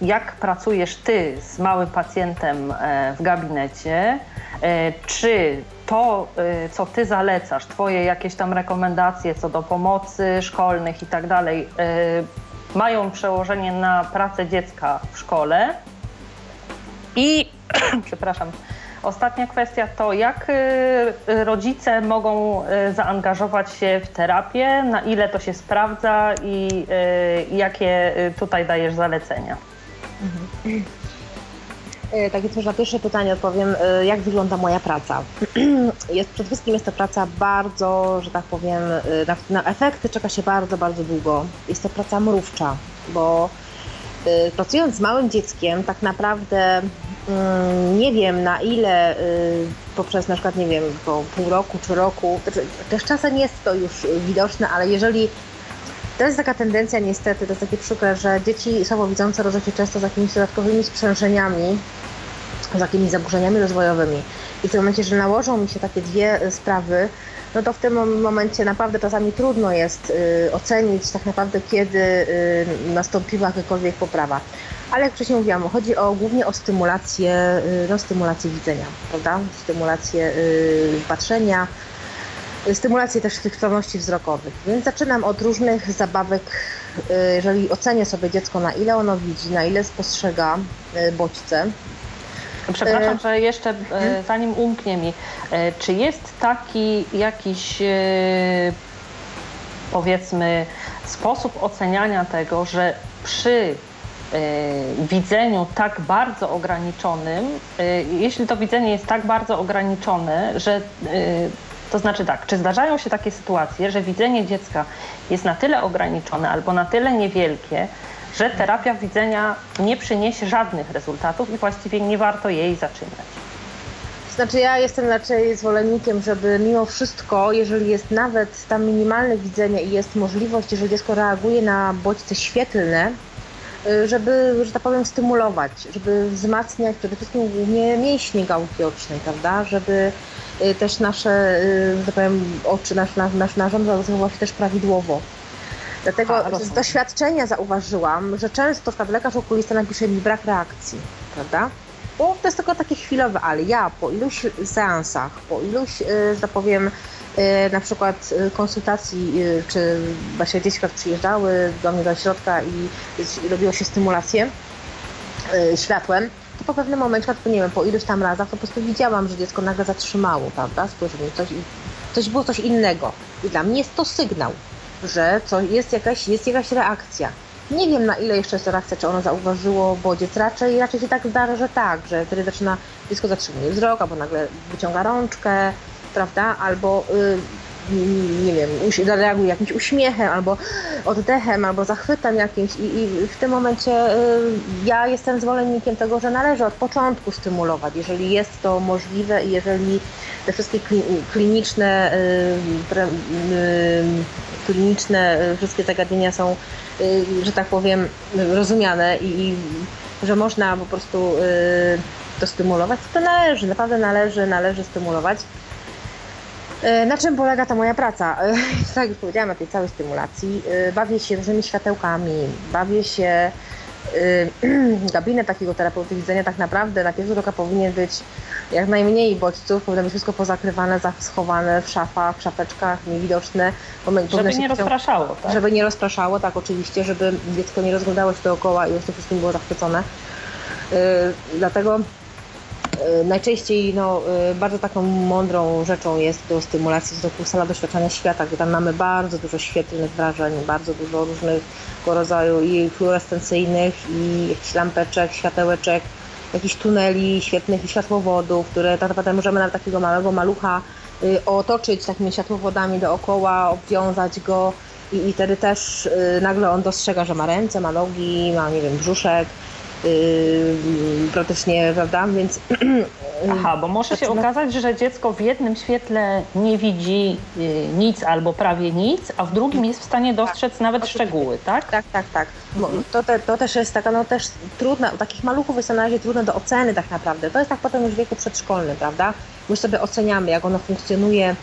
jak pracujesz Ty z małym pacjentem e, w gabinecie. E, czy to, co Ty zalecasz, Twoje jakieś tam rekomendacje co do pomocy szkolnych i tak dalej, mają przełożenie na pracę dziecka w szkole? I, przepraszam, Ostatnia kwestia to, jak y, rodzice mogą y, zaangażować się w terapię, na ile to się sprawdza i y, jakie tutaj dajesz zalecenia. Mhm. Tak więc może na pierwsze pytanie odpowiem, jak wygląda moja praca. Jest, przede wszystkim jest to praca bardzo, że tak powiem, na, na efekty czeka się bardzo, bardzo długo. Jest to praca mrówcza, bo pracując z małym dzieckiem tak naprawdę nie wiem na ile y, poprzez na przykład, nie wiem, po pół roku czy roku, znaczy, też czasem jest to już widoczne, ale jeżeli to jest taka tendencja niestety, to jest takie przykre, że dzieci słabowidzące rodzą się często z jakimiś dodatkowymi sprzężeniami, z jakimiś zaburzeniami rozwojowymi. I w tym momencie, że nałożą mi się takie dwie sprawy, no to w tym momencie naprawdę czasami trudno jest y, ocenić tak naprawdę, kiedy y, nastąpiła jakakolwiek poprawa. Ale jak wcześniej mówiłam, chodzi o, głównie o stymulację, y, no, stymulację widzenia, prawda? Stymulację patrzenia, stymulację też tych sprawności wzrokowych. Więc zaczynam od różnych zabawek, jeżeli ocenię sobie dziecko, na ile ono widzi, na ile spostrzega bodźce, Przepraszam, że jeszcze hmm? zanim umknie mi, czy jest taki jakiś powiedzmy sposób oceniania tego, że przy widzeniu tak bardzo ograniczonym, jeśli to widzenie jest tak bardzo ograniczone, że to znaczy tak, czy zdarzają się takie sytuacje, że widzenie dziecka jest na tyle ograniczone albo na tyle niewielkie, że terapia widzenia nie przyniesie żadnych rezultatów i właściwie nie warto jej zaczynać? Znaczy ja jestem raczej zwolennikiem, żeby mimo wszystko, jeżeli jest nawet tam minimalne widzenie i jest możliwość, jeżeli dziecko reaguje na bodźce świetlne, Y, żeby, że tak powiem, stymulować, żeby wzmacniać przede wszystkim głównie mięśnie gałki ocznej, prawda, żeby y, też nasze, y, że tak powiem, oczy, nasz, nasz, nasz narząd zachował się też prawidłowo. Dlatego A, z doświadczenia zauważyłam, że często w lekarz okulista napisze mi brak reakcji, prawda? Bo to jest tylko takie chwilowe, ale ja po iluś seansach, po iluś, że tak powiem, E, na przykład e, konsultacji, czy właśnie dzieci przyjeżdżały do mnie do ośrodka i robiło się stymulację światłem, to po pewnym momencie, nie wiem, po iluś tam razach, to po prostu widziałam, że dziecko nagle zatrzymało, prawda, spojrzenie, coś, coś było coś innego. I dla mnie jest to sygnał, że co, jest, jakaś, jest jakaś reakcja. Nie wiem na ile jeszcze jest reakcja, czy ono zauważyło bodziec. Raczej, raczej się tak zdarza, że tak, że wtedy zaczyna, dziecko zatrzymuje wzrok, albo nagle wyciąga rączkę, prawda? Albo y, nie wiem, reaguje jakimś uśmiechem, albo oddechem, albo zachwytem jakimś i, i w tym momencie y, ja jestem zwolennikiem tego, że należy od początku stymulować, jeżeli jest to możliwe i jeżeli te wszystkie kliniczne, y, kliniczne wszystkie zagadnienia są, że tak powiem, rozumiane i, i że można po prostu to stymulować, to należy, naprawdę należy, należy stymulować. E, na czym polega ta moja praca? E, tak jak powiedziałam, na tej całej stymulacji. E, bawię się różnymi światełkami, bawię się gabinet takiego terapeuty widzenia tak naprawdę na pierwszy rzut powinien być jak najmniej bodźców, powinno być wszystko pozakrywane, schowane w szafach, w szafeczkach, niewidoczne. Żeby nie rozpraszało, tak? Żeby nie rozpraszało, tak oczywiście, żeby dziecko nie rozglądało się dookoła i już to wszystkim było zachwycone. Dlatego Najczęściej no, bardzo taką mądrą rzeczą jest do stymulacji wzroku sala doświadczania świata, gdzie tam mamy bardzo dużo świetlnych wrażeń, bardzo dużo różnego rodzaju i fluorescencyjnych, i jakichś lampeczek, światełeczek, jakichś tuneli świetnych i światłowodów, które tak naprawdę możemy nawet takiego małego malucha y, otoczyć takimi światłowodami dookoła, obwiązać go i, i wtedy też y, nagle on dostrzega, że ma ręce, ma nogi, ma nie wiem, brzuszek, praktycznie, prawda? Więc. Aha, bo może się okazać, że dziecko w jednym świetle nie widzi yy, nic albo prawie nic, a w drugim jest w stanie dostrzec tak. nawet szczegóły, tak? Tak, tak, tak. To, te, to też jest taka, no też trudne, u takich maluchów jest to na razie trudne do oceny tak naprawdę. To jest tak potem już w wieku przedszkolnym, prawda? My sobie oceniamy, jak ono funkcjonuje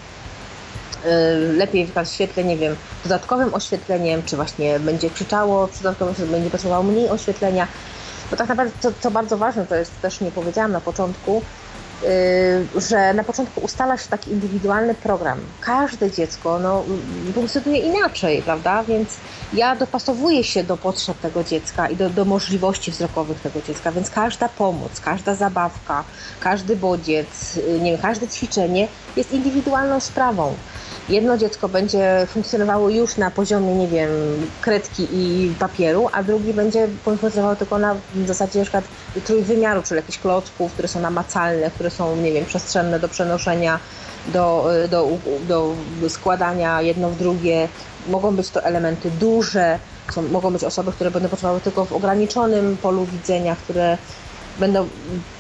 yy, lepiej w świetle, nie wiem, dodatkowym oświetleniem, czy właśnie będzie krzyczało przy dodatkowym, czy będzie potrzebowało mniej oświetlenia. Bo tak naprawdę, co, bardzo ważne, to jest też nie powiedziałam na początku, yy, że na początku ustala się taki indywidualny program. Każde dziecko no, funkcjonuje inaczej, prawda? Więc ja dopasowuję się do potrzeb tego dziecka i do, do możliwości wzrokowych tego dziecka, więc każda pomoc, każda zabawka, każdy bodziec, yy, nie wiem, każde ćwiczenie jest indywidualną sprawą jedno dziecko będzie funkcjonowało już na poziomie, nie wiem, kredki i papieru, a drugi będzie funkcjonował tylko na zasadzie na przykład trójwymiaru, czyli jakichś klocków, które są namacalne, które są, nie wiem, przestrzenne do przenoszenia, do, do, do składania jedno w drugie. Mogą być to elementy duże, są, mogą być osoby, które będą potrzebowały tylko w ograniczonym polu widzenia, które będą,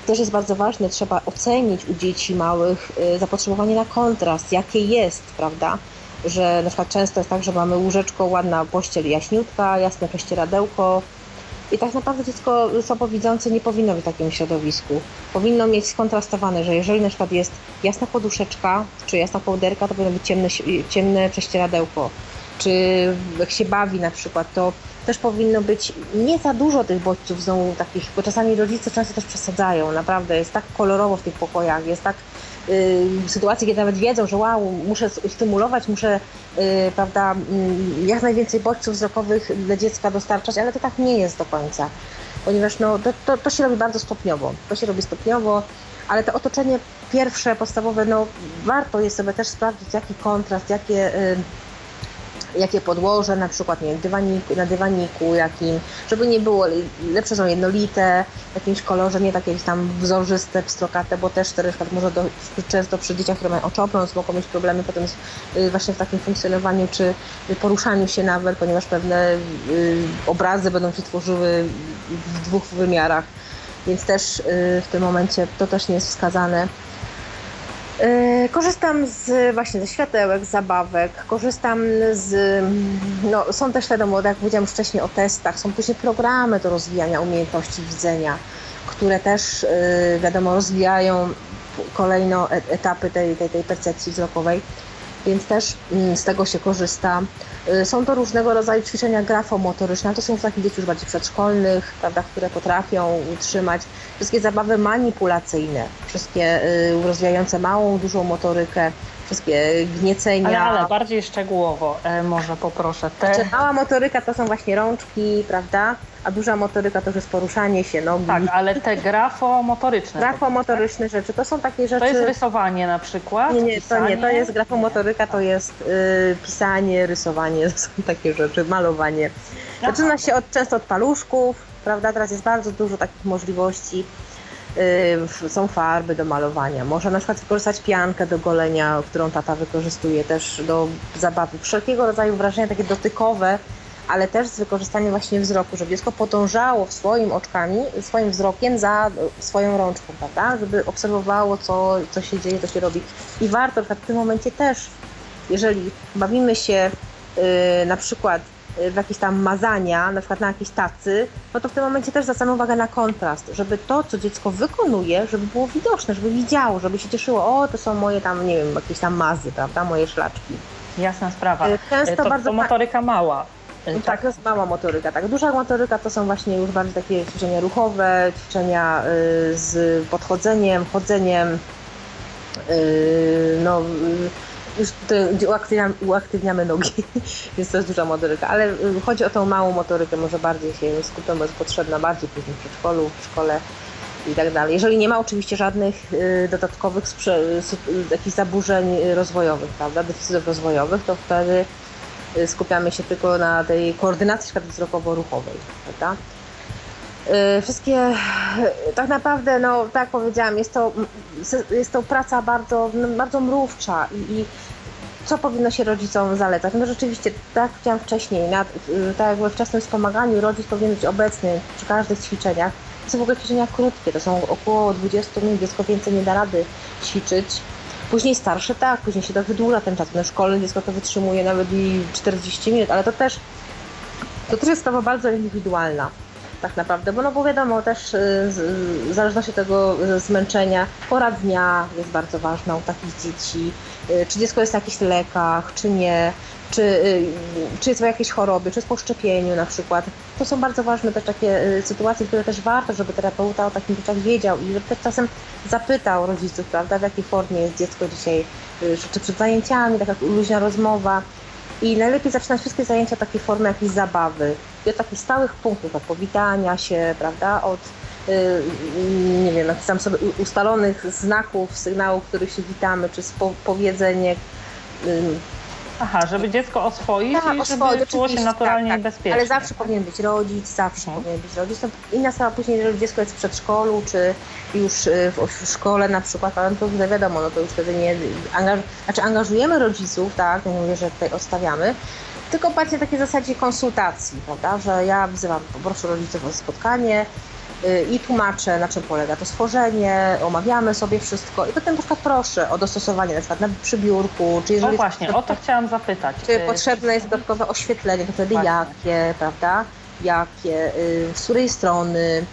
też jest bardzo ważne, trzeba ocenić u dzieci małych y, zapotrzebowanie na kontrast, jakie jest, prawda? Że na przykład często jest tak, że mamy łóżeczko, ładna pościel jaśniutka, jasne prześcieradełko i tak naprawdę dziecko słabowidzące nie powinno być w takim środowisku. Powinno mieć skontrastowane, że jeżeli na przykład jest jasna poduszeczka czy jasna połderka, to powinno być ciemne, ciemne prześcieradełko. Czy jak się bawi na przykład, to też powinno być nie za dużo tych bodźców znowu takich, bo czasami rodzice często też przesadzają, naprawdę jest tak kolorowo w tych pokojach, jest tak y, sytuacje, kiedy nawet wiedzą, że wow, muszę stymulować, muszę y, prawda, y, jak najwięcej bodźców wzrokowych dla dziecka dostarczać, ale to tak nie jest do końca, ponieważ no, to, to, to się robi bardzo stopniowo, to się robi stopniowo, ale to otoczenie pierwsze, podstawowe, no warto jest sobie też sprawdzić, jaki kontrast, jakie y, jakie podłoże, na przykład nie na dywaniku jakim, żeby nie było, lepsze są jednolite, w jakimś kolorze, nie takie tam wzorzyste, pstrokate, bo też to na przykład może do, często przy dzieciach, które mają oczopląs, mogą mieć problemy potem z, y, właśnie w takim funkcjonowaniu czy poruszaniu się nawet, ponieważ pewne y, obrazy będą się tworzyły w dwóch wymiarach, więc też y, w tym momencie to też nie jest wskazane. E, korzystam z właśnie ze światełek, zabawek, korzystam z. No, są też wiadomo, jak powiedziałam wcześniej o testach, są później programy do rozwijania umiejętności widzenia, które też e, wiadomo rozwijają kolejno e, etapy tej, tej, tej percepcji wzrokowej więc też mm, z tego się korzysta. Y, są to różnego rodzaju ćwiczenia grafomotoryczne, to są takie dzieci już bardziej przedszkolnych, prawda, które potrafią utrzymać wszystkie zabawy manipulacyjne, wszystkie y, rozwijające małą, dużą motorykę, wszystkie gniecenia. Ale, ale bardziej szczegółowo e, może poproszę. Te... Znaczy, mała motoryka to są właśnie rączki, prawda? A duża motoryka to już jest poruszanie się nogi. Tak, ale te grafomotoryczne. Grafomotoryczne rzeczy, to są takie rzeczy... To jest rysowanie na przykład? Nie, nie, to nie, to jest grafomotoryka, to jest y, pisanie, rysowanie, to są takie rzeczy, malowanie. Zaczyna się od, często od paluszków, prawda? Teraz jest bardzo dużo takich możliwości są farby do malowania. Można na przykład wykorzystać piankę do golenia, którą tata wykorzystuje też do zabawy. Wszelkiego rodzaju wrażenia takie dotykowe, ale też z wykorzystaniem właśnie wzroku, żeby dziecko podążało swoim oczkami, swoim wzrokiem za swoją rączką, prawda? Żeby obserwowało, co, co się dzieje, co się robi. I warto w tym momencie też, jeżeli bawimy się yy, na przykład w jakieś tam mazania, na przykład na jakieś tacy, no to w tym momencie też zwracamy uwagę na kontrast, żeby to, co dziecko wykonuje, żeby było widoczne, żeby widziało, żeby się cieszyło, o, to są moje tam, nie wiem, jakieś tam mazy, prawda, moje szlaczki. Jasna sprawa. E, często to, bardzo to motoryka mała. E, tak, to jest mała motoryka. Tak, duża motoryka to są właśnie już bardziej takie ćwiczenia ruchowe, ćwiczenia y, z podchodzeniem, chodzeniem, y, no już uaktywniamy, uaktywniamy nogi, więc to jest duża motoryka, ale y, chodzi o tą małą motorykę, może bardziej się skupią, bo jest potrzebna bardziej później w przedszkolu, w szkole. i tak dalej. Jeżeli nie ma oczywiście żadnych y, dodatkowych jakichś zaburzeń rozwojowych, prawda, deficytów rozwojowych, to wtedy y, skupiamy się tylko na tej koordynacji wzrokowo-ruchowej, prawda. Y, wszystkie, tak naprawdę, no tak jak powiedziałam, jest to, jest to praca bardzo, no, bardzo mrówcza i, i co powinno się rodzicom zalecać? No rzeczywiście, tak jak powiedziałam wcześniej, na, tak jak we wczesnym wspomaganiu rodzic powinien być obecny przy każdych ćwiczeniach, to są w ogóle ćwiczenia krótkie, to są około 20 minut, dziecko więcej nie da rady ćwiczyć. Później starsze tak, później się to wydłuża ten czas. Na szkole dziecko to wytrzymuje nawet i 40 minut, ale to też, to też jest sprawa bardzo indywidualna tak naprawdę, bo no bo wiadomo też y, w zależności od tego zmęczenia, pora dnia jest bardzo ważna u takich dzieci, y, czy dziecko jest na jakichś lekach, czy nie, czy, y, czy jest w jakiejś chorobie, czy jest po szczepieniu na przykład. To są bardzo ważne też takie y, sytuacje, które też warto, żeby terapeuta o takich rzeczach wiedział i żeby też czasem zapytał rodziców, prawda, w jakiej formie jest dziecko dzisiaj, y, czy przed zajęciami, taka luźna rozmowa. I najlepiej zaczynać wszystkie zajęcia takiej formy jakiejś zabawy i od takich stałych punktów, od powitania się, prawda, od nie wiem, jakichś tam sobie ustalonych znaków, sygnałów, których się witamy, czy powiedzenie Aha, żeby dziecko oswoić tak, i oswoić, żeby czuło się naturalnie tak, tak. bezpiecznie. Ale zawsze powinien być rodzic, zawsze mhm. powinien być rodzic. Inna sprawa później, jeżeli dziecko jest w przedszkolu, czy już y, w, szkole na przykład, ale to już wiadomo, no to już wtedy nie... Angaż, znaczy angażujemy rodziców, tak, nie mówię, że tutaj odstawiamy, tylko bardziej takiej zasadzie konsultacji, prawda, że ja wzywam, poproszę rodziców o spotkanie, i tłumaczę, na czym polega to stworzenie, omawiamy sobie wszystko i potem na przykład proszę o dostosowanie na przykład na przybiórku, czy jeżeli... O właśnie, o to chciałam zapytać. Czy potrzebne jest dodatkowe oświetlenie, to wtedy właśnie. jakie, prawda, jakie, y, z której strony,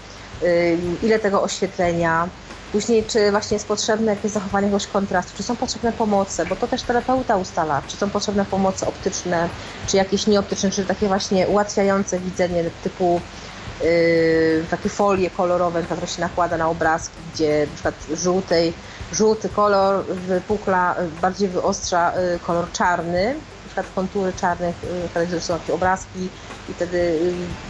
y, ile tego oświetlenia, Później, czy właśnie jest potrzebne jakieś zachowanie jakiegoś kontrastu, czy są potrzebne pomoce, bo to też terapeuta ustala, czy są potrzebne pomoce optyczne, czy jakieś nieoptyczne, czy takie właśnie ułatwiające widzenie typu Yy, takie folie kolorowe, które się nakłada na obrazki, gdzie na przykład żółtej, żółty kolor wypukla, bardziej wyostrza yy, kolor czarny, na przykład kontury czarnych, yy, są takie obrazki i wtedy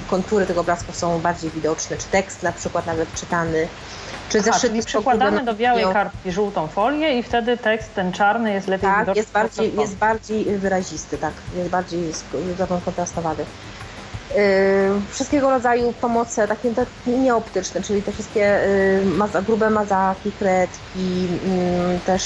kontury tego obrazku są bardziej widoczne, czy tekst na przykład nawet czytany. Czy Aha, czyli przykładamy do białej kartki żółtą folię i wtedy tekst ten czarny jest lepiej tak, widoczny. Jest bardziej, jest bardziej wyrazisty, tak, jest bardziej kontrastowany. Yy, wszystkiego rodzaju pomoce, takie nieoptyczne, czyli te wszystkie yy, grube mazaki, kredki, yy, też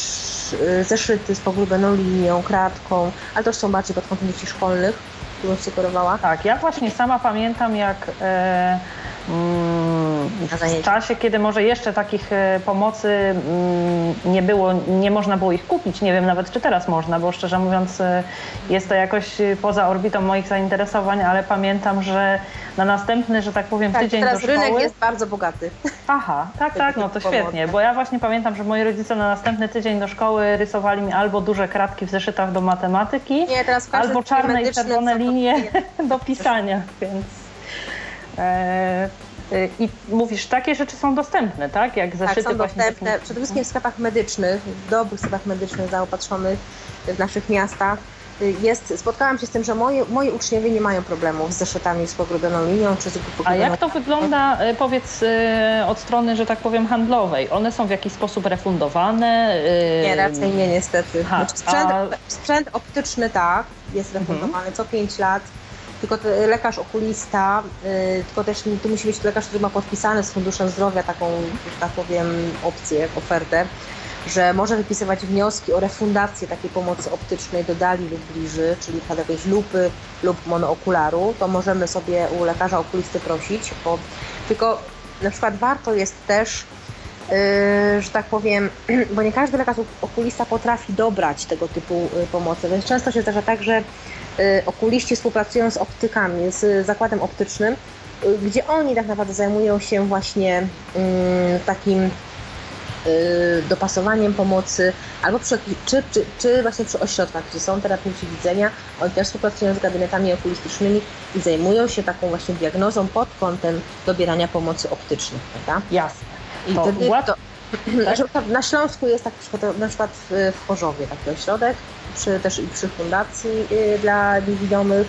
zeszyty z pogrubeną linią, kratką, ale to są bardziej pod kątem dzieci szkolnych, którą sugerowała. Tak, ja właśnie sama pamiętam jak e, w czasie, kiedy może jeszcze takich e, pomocy mm, nie było, nie można było ich kupić. Nie wiem nawet, czy teraz można, bo szczerze mówiąc e, jest to jakoś poza orbitą moich zainteresowań, ale pamiętam, że na następny, że tak powiem, tak, tydzień teraz do szkoły... rynek jest bardzo bogaty. Aha, tak, tak, no to świetnie, bo ja właśnie pamiętam, że moi rodzice na następny tydzień do szkoły rysowali mi albo duże kratki w zeszytach do matematyki, nie, albo czarne i czerwone linie do pisania, więc... E, y, I mówisz, takie rzeczy są dostępne, tak? Jak zeszyty tak, są dostępne przede wszystkim w sklepach medycznych, w dobrych sklepach medycznych zaopatrzonych w naszych miastach. Jest, spotkałam się z tym, że moje, moi uczniowie nie mają problemów z zeszytami z pogrubioną linią czy z A jak to wygląda, y, powiedz, od strony, że tak powiem, handlowej? One są w jakiś sposób refundowane? Nie, raczej nie, niestety. Ha, znaczy, sprzęt, a... sprzęt optyczny tak, jest refundowany mhm. co 5 lat tylko lekarz okulista, y, tylko też tu musi być lekarz, który ma podpisany z Funduszem Zdrowia taką, tak powiem, opcję, ofertę, że może wypisywać wnioski o refundację takiej pomocy optycznej do dali lub bliży, czyli na jakiejś lupy lub monookularu, to możemy sobie u lekarza okulisty prosić, bo tylko na przykład warto jest też Yy, że tak powiem, bo nie każdy lekarz okulista potrafi dobrać tego typu y, pomocy, więc często się zdarza tak, że Y, okuliści współpracują z optykami, z zakładem optycznym, y, gdzie oni tak naprawdę zajmują się właśnie mm, takim y, dopasowaniem pomocy, albo przy, czy, czy, czy właśnie przy ośrodkach, gdzie są terapeuci widzenia, oni też współpracują z gabinetami okulistycznymi i zajmują się taką właśnie diagnozą pod kątem dobierania pomocy optycznej, prawda? Jasne. I to, wtedy, to, tak? Na Śląsku jest tak na przykład w, w Chorzowie taki ośrodek, przy, też i przy fundacji y, dla niewidomych,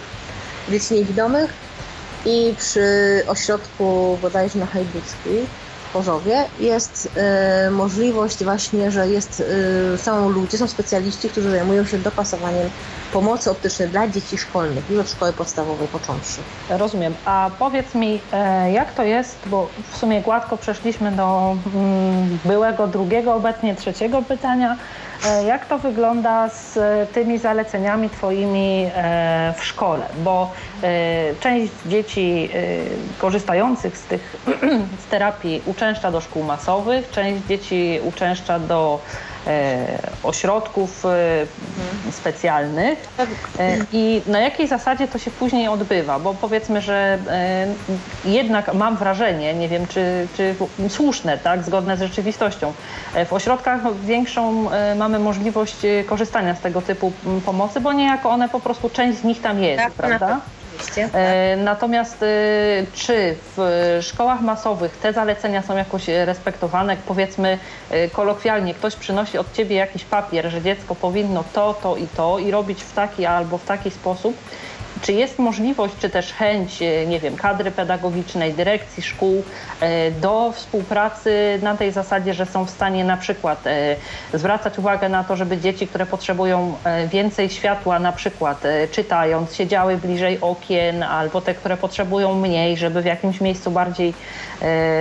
dzieci niewidomych i przy ośrodku bodajże na Hajbuckiej Chorzowie jest y, możliwość właśnie, że jest, y, są ludzie, są specjaliści, którzy zajmują się dopasowaniem pomocy optycznej dla dzieci szkolnych, już od szkoły podstawowej począwszy. Rozumiem. A powiedz mi, e, jak to jest, bo w sumie gładko przeszliśmy do mm, byłego drugiego, obecnie trzeciego pytania. E, jak to wygląda z tymi zaleceniami Twoimi e, w szkole? Bo część dzieci korzystających z tych z terapii uczęszcza do szkół masowych, część dzieci uczęszcza do E, ośrodków e, specjalnych. E, i na jakiej zasadzie to się później odbywa, bo powiedzmy, że jednak mam wrażenie, nie wiem czy, czy słuszne, tak, zgodne z rzeczywistością, w ośrodkach większą mamy możliwość korzystania z tego typu pomocy, bo niejako one po prostu, część z nich tam jest, tak, prawda? Oczywiście. E, natomiast e, czy w szkołach masowych te zalecenia są jakoś respektowane? Powiedzmy e, kolokwialnie, ktoś przynosi od ciebie jakiś papier, że dziecko powinno to, to i to i robić w taki albo w taki sposób czy jest możliwość, czy też chęć, e, nie wiem, kadry pedagogicznej, dyrekcji szkół e, do współpracy na tej zasadzie, że są w stanie na przykład e, zwracać uwagę na to, żeby dzieci, które potrzebują więcej światła, na przykład czytając, siedziały bliżej okien, albo te, które potrzebują mniej, żeby w jakimś miejscu bardziej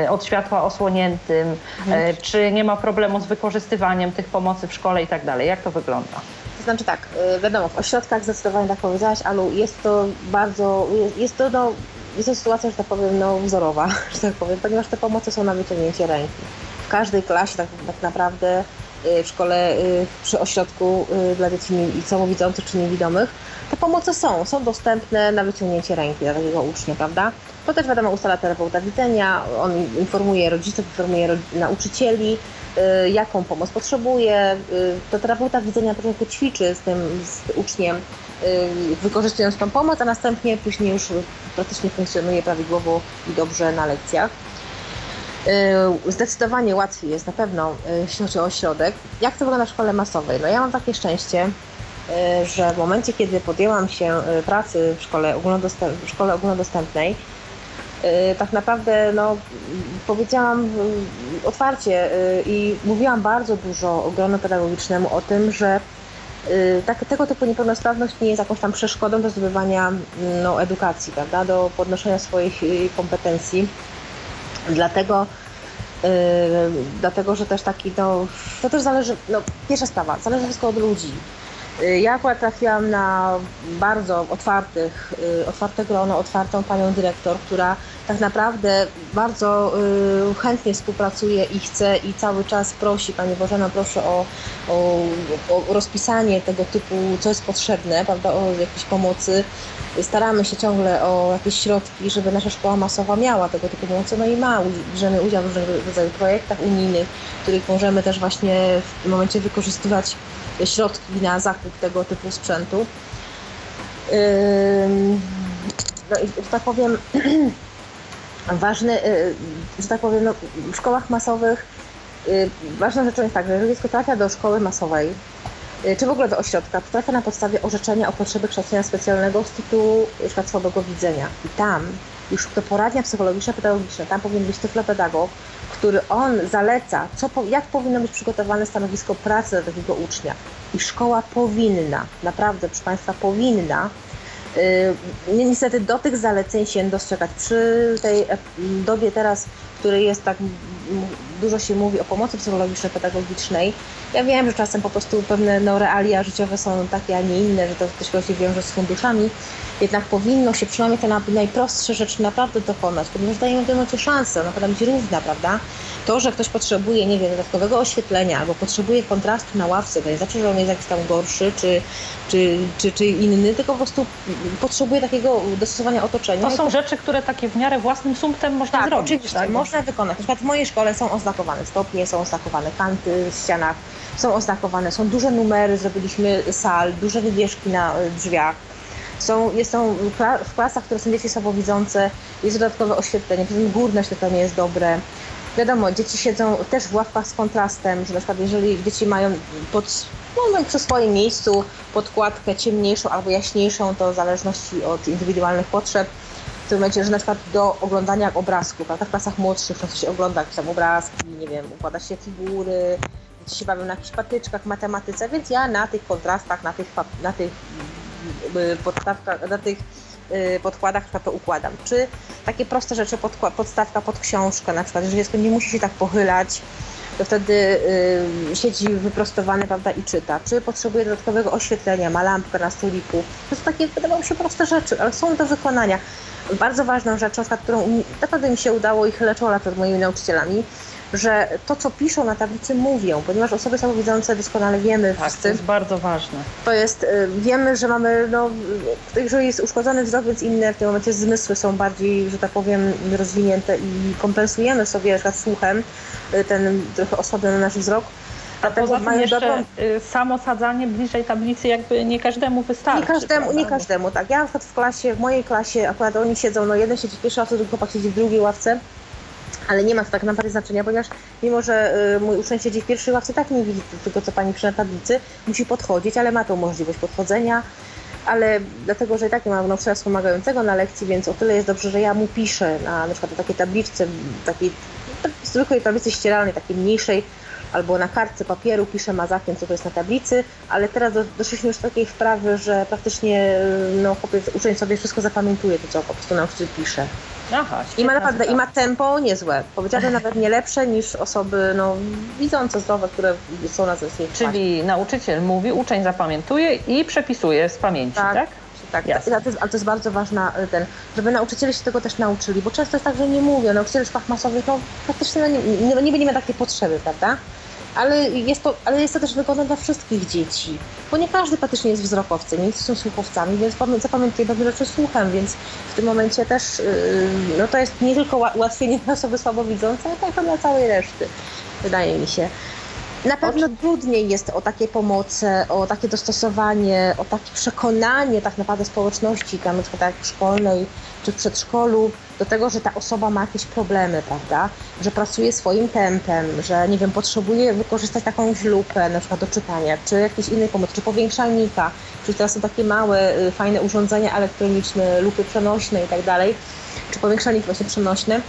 od światła osłoniętym, mhm. czy nie ma problemu z wykorzystywaniem tych pomocy w szkole i tak dalej. Jak to wygląda? To znaczy tak, y, wiadomo, w ośrodkach zdecydowanie tak powiedziałaś, Alu, jest to bardzo, jest to no, jest to sytuacja, że tak powiem, no, wzorowa, że tak powiem, ponieważ te pomocy są na wyciągnięcie ręki. W każdej klasie tak, tak naprawdę y, w szkole, y, przy ośrodku dla dzieci słabowidzących czy niewidomych, te pomocy są, są dostępne na wyciągnięcie ręki dla takiego ucznia, prawda? To też wiadomo ustala terapeuta widzenia, on informuje rodziców, informuje nauczycieli, jaką pomoc potrzebuje. Y, to terapeuta widzenia trochę ćwiczy z tym z uczniem, y, wykorzystując tą pomoc, a następnie później już praktycznie funkcjonuje prawidłowo i dobrze na lekcjach. Zdecydowanie łatwiej jest na pewno, jeśli chodzi o ośrodek. Jak to wygląda w szkole masowej? No ja mam takie szczęście, że w momencie, kiedy podjęłam się pracy w szkole, w szkole ogólnodostępnej, Y, tak naprawdę no, powiedziałam y, otwarcie y, i mówiłam bardzo dużo gronu pedagogicznemu o tym, że tak, tego typu niepełnosprawność nie jest jakąś tam przeszkodą do zdobywania no, edukacji, prawda, do podnoszenia swoich kompetencji. Dlatego, yy, dlatego że też taki, no, to też zależy, no, pierwsza sprawa, zależy wszystko od ludzi. Ja akurat trafiłam na bardzo otwartych, otwarte grono, otwartą panią dyrektor, która tak naprawdę bardzo y, chętnie współpracuje i chce i cały czas prosi, Pani Bożena, proszę o, o, o rozpisanie tego typu, co jest potrzebne, prawda, o jakieś pomocy. Staramy się ciągle o jakieś środki, żeby nasza szkoła masowa miała tego typu pomocy, no i ma, bierzemy udział w różnych rodzajach projektach unijnych, których możemy też właśnie w momencie wykorzystywać środki na zakup tego typu sprzętu. No i, tak powiem, ważny, y, że tak powiem, no, w szkołach masowych y, ważną rzeczą jest tak, że jeżeli dziecko trafia do szkoły masowej, y, czy w ogóle do ośrodka, to trafia na podstawie orzeczenia o potrzeby kształcenia specjalnego z tytułu np. słabego widzenia. I tam już to poradnia psychologiczna, pedagogiczna, tam powinien być tyflopedagog, który on zaleca, co, jak powinno być przygotowane stanowisko pracy dla takiego ucznia. I szkoła powinna, naprawdę, proszę Państwa, powinna Y, niestety do tych zaleceń się dostrzegać. Przy tej dobie teraz, której jest tak dużo się mówi o pomocy psychologiczno-pedagogicznej, ja wiem, że czasem po prostu pewne no, realia życiowe są takie, a nie inne, że to też się wiąże z funduszami, jednak powinno się przynajmniej te najprostsze rzeczy naprawdę dokonać, ponieważ dajemy temu szansę, ona powinna być równa, prawda? To, że ktoś potrzebuje, nie wiem, dodatkowego oświetlenia albo potrzebuje kontrastu na ławce, to nie znaczy, że on jest jakiś tam gorszy czy, czy, czy, czy inny, tylko po prostu potrzebuje takiego dostosowania otoczenia. To są rzeczy, które takie w miarę własnym sumptem można tak, zrobić. Oczywiście, tak? można wykonać. Na przykład w mojej szkole są oznakowane stopnie, są oznakowane kanty w ścianach, są oznakowane, są duże numery, zrobiliśmy sal, duże wywieszki na drzwiach. Są, są w klasach, które są dzieci słabowidzące, jest dodatkowe oświetlenie, górne oświetlenie jest dobre. Wiadomo, dzieci siedzą też w ławkach z kontrastem, że na przykład jeżeli dzieci mają pod, no, przy swoim miejscu podkładkę ciemniejszą albo jaśniejszą, to w zależności od indywidualnych potrzeb, tym momencie, że na przykład do oglądania obrazków, a w klasach młodszych często się ogląda jakieś tam obrazki, nie wiem, układa się figury, dzieci się bawią na jakichś patyczkach, matematyce, więc ja na tych kontrastach, na tych, na tych y, podstawkach, na tych y, podkładach to układam. Czy takie proste rzeczy, podstawka pod książkę na przykład, że dziecko nie musi się tak pochylać, to wtedy y, siedzi wyprostowany prawda, i czyta. Czy potrzebuje dodatkowego oświetlenia, ma lampkę na stoliku. To są takie, wydawało się, proste rzeczy, ale są do wykonania. Bardzo ważną rzeczą, którą naprawdę mi się udało i chylę czoła przed moimi nauczycielami, że to, co piszą na tablicy, mówią, ponieważ osoby słabowidzące doskonale wiemy tak, wszyscy. to jest bardzo ważne. To jest, y, wiemy, że mamy, no, jeżeli jest uszkodzony wzrok, więc inne w tym momencie zmysły są bardziej, że tak powiem, rozwinięte i kompensujemy sobie na słuchem y, ten trochę osłabiony nasz wzrok. A poza tym jeszcze dobrą... Y, samo sadzanie bliżej tablicy jakby nie każdemu wystarczy. Nie każdemu, nie każdemu, tak. Ja na przykład w klasie, w mojej klasie akurat oni siedzą, no jeden siedzi w pierwszej ławce, drugi chłopak siedzi w drugiej ławce ale nie ma to tak naprawdę znaczenia, ponieważ mimo, że y, mój uczeń siedzi w pierwszej ławce, tak nie widzi tego, co pani przy tablicy, musi podchodzić, ale ma tą możliwość podchodzenia, ale dlatego, że i tak nie ma nauczyciela wspomagającego na lekcji, więc o tyle jest dobrze, że ja mu piszę na, na przykład na takiej tabliczce, takiej zwykłej tablicy ścieralnej, takiej mniejszej, albo na kartce papieru piszę mazakiem, co to jest na tablicy, ale teraz doszliśmy już do takiej wprawy, że praktycznie no, chłopiec, uczeń sobie wszystko zapamiętuje, to co po prostu nauczyciel pisze. Aha, I ma naprawdę, i ma tempo niezłe. Powiedziałabym nawet nie lepsze niż osoby no, widzące, zdrowe, które są na zewnątrz. Czyli nauczyciel mówi, uczeń zapamiętuje i przepisuje z pamięci, tak? tak? Tak, ale to, jest, ale to jest bardzo ważne, ten, żeby nauczyciele się tego też nauczyli, bo często jest tak, że nie mówią, nauczyciele szkołach masowych, no praktycznie no, nie, nie, nie będziemy takiej potrzeby, prawda? Ale jest, to, ale jest to też wygodne dla wszystkich dzieci, bo nie każdy praktycznie jest wzrokowcem, niektórzy są słuchowcami, więc zapamiętuje pewne rzeczy słuchem, więc w tym momencie też yy, no to jest nie tylko ułatwienie dla osoby słabowidzącej, ale także dla całej reszty, wydaje mi się. Na pewno trudniej jest o takie pomoce, o takie dostosowanie, o takie przekonanie tak naprawdę społeczności, tam na przykład tak szkolnej czy w przedszkolu, do tego, że ta osoba ma jakieś problemy, prawda? Że pracuje swoim tempem, że nie wiem, potrzebuje wykorzystać jakąś lupę na przykład do czytania, czy jakiejś innej pomocy, czy powiększalnika, czy teraz są takie małe, y, fajne urządzenia elektroniczne, lupy przenośne i tak dalej, czy powiększalnik właśnie przenośny.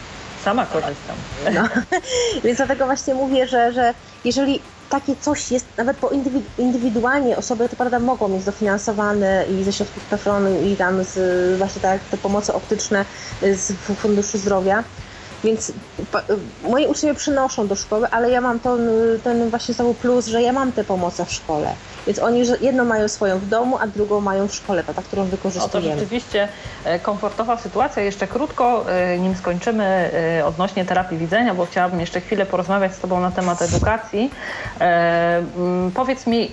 Sama korzystam. No. Więc dlatego właśnie mówię, że, że jeżeli takie coś jest, nawet po indywidualnie osoby to prawda mogą mieć dofinansowane i ze środków PFRON-u i tam z właśnie tak te pomocy optyczne z Funduszu Zdrowia, więc moi uczniowie przynoszą do szkoły, ale ja mam ten, ten właśnie znowu plus, że ja mam tę pomoc w szkole. Więc oni jedną mają swoją w domu, a drugą mają w szkole, ta, którą wykorzystujemy. O, to rzeczywiście e, komfortowa sytuacja. Jeszcze krótko, e, nim skończymy e, odnośnie terapii widzenia, bo chciałabym jeszcze chwilę porozmawiać z Tobą na temat edukacji. Powiedz mi,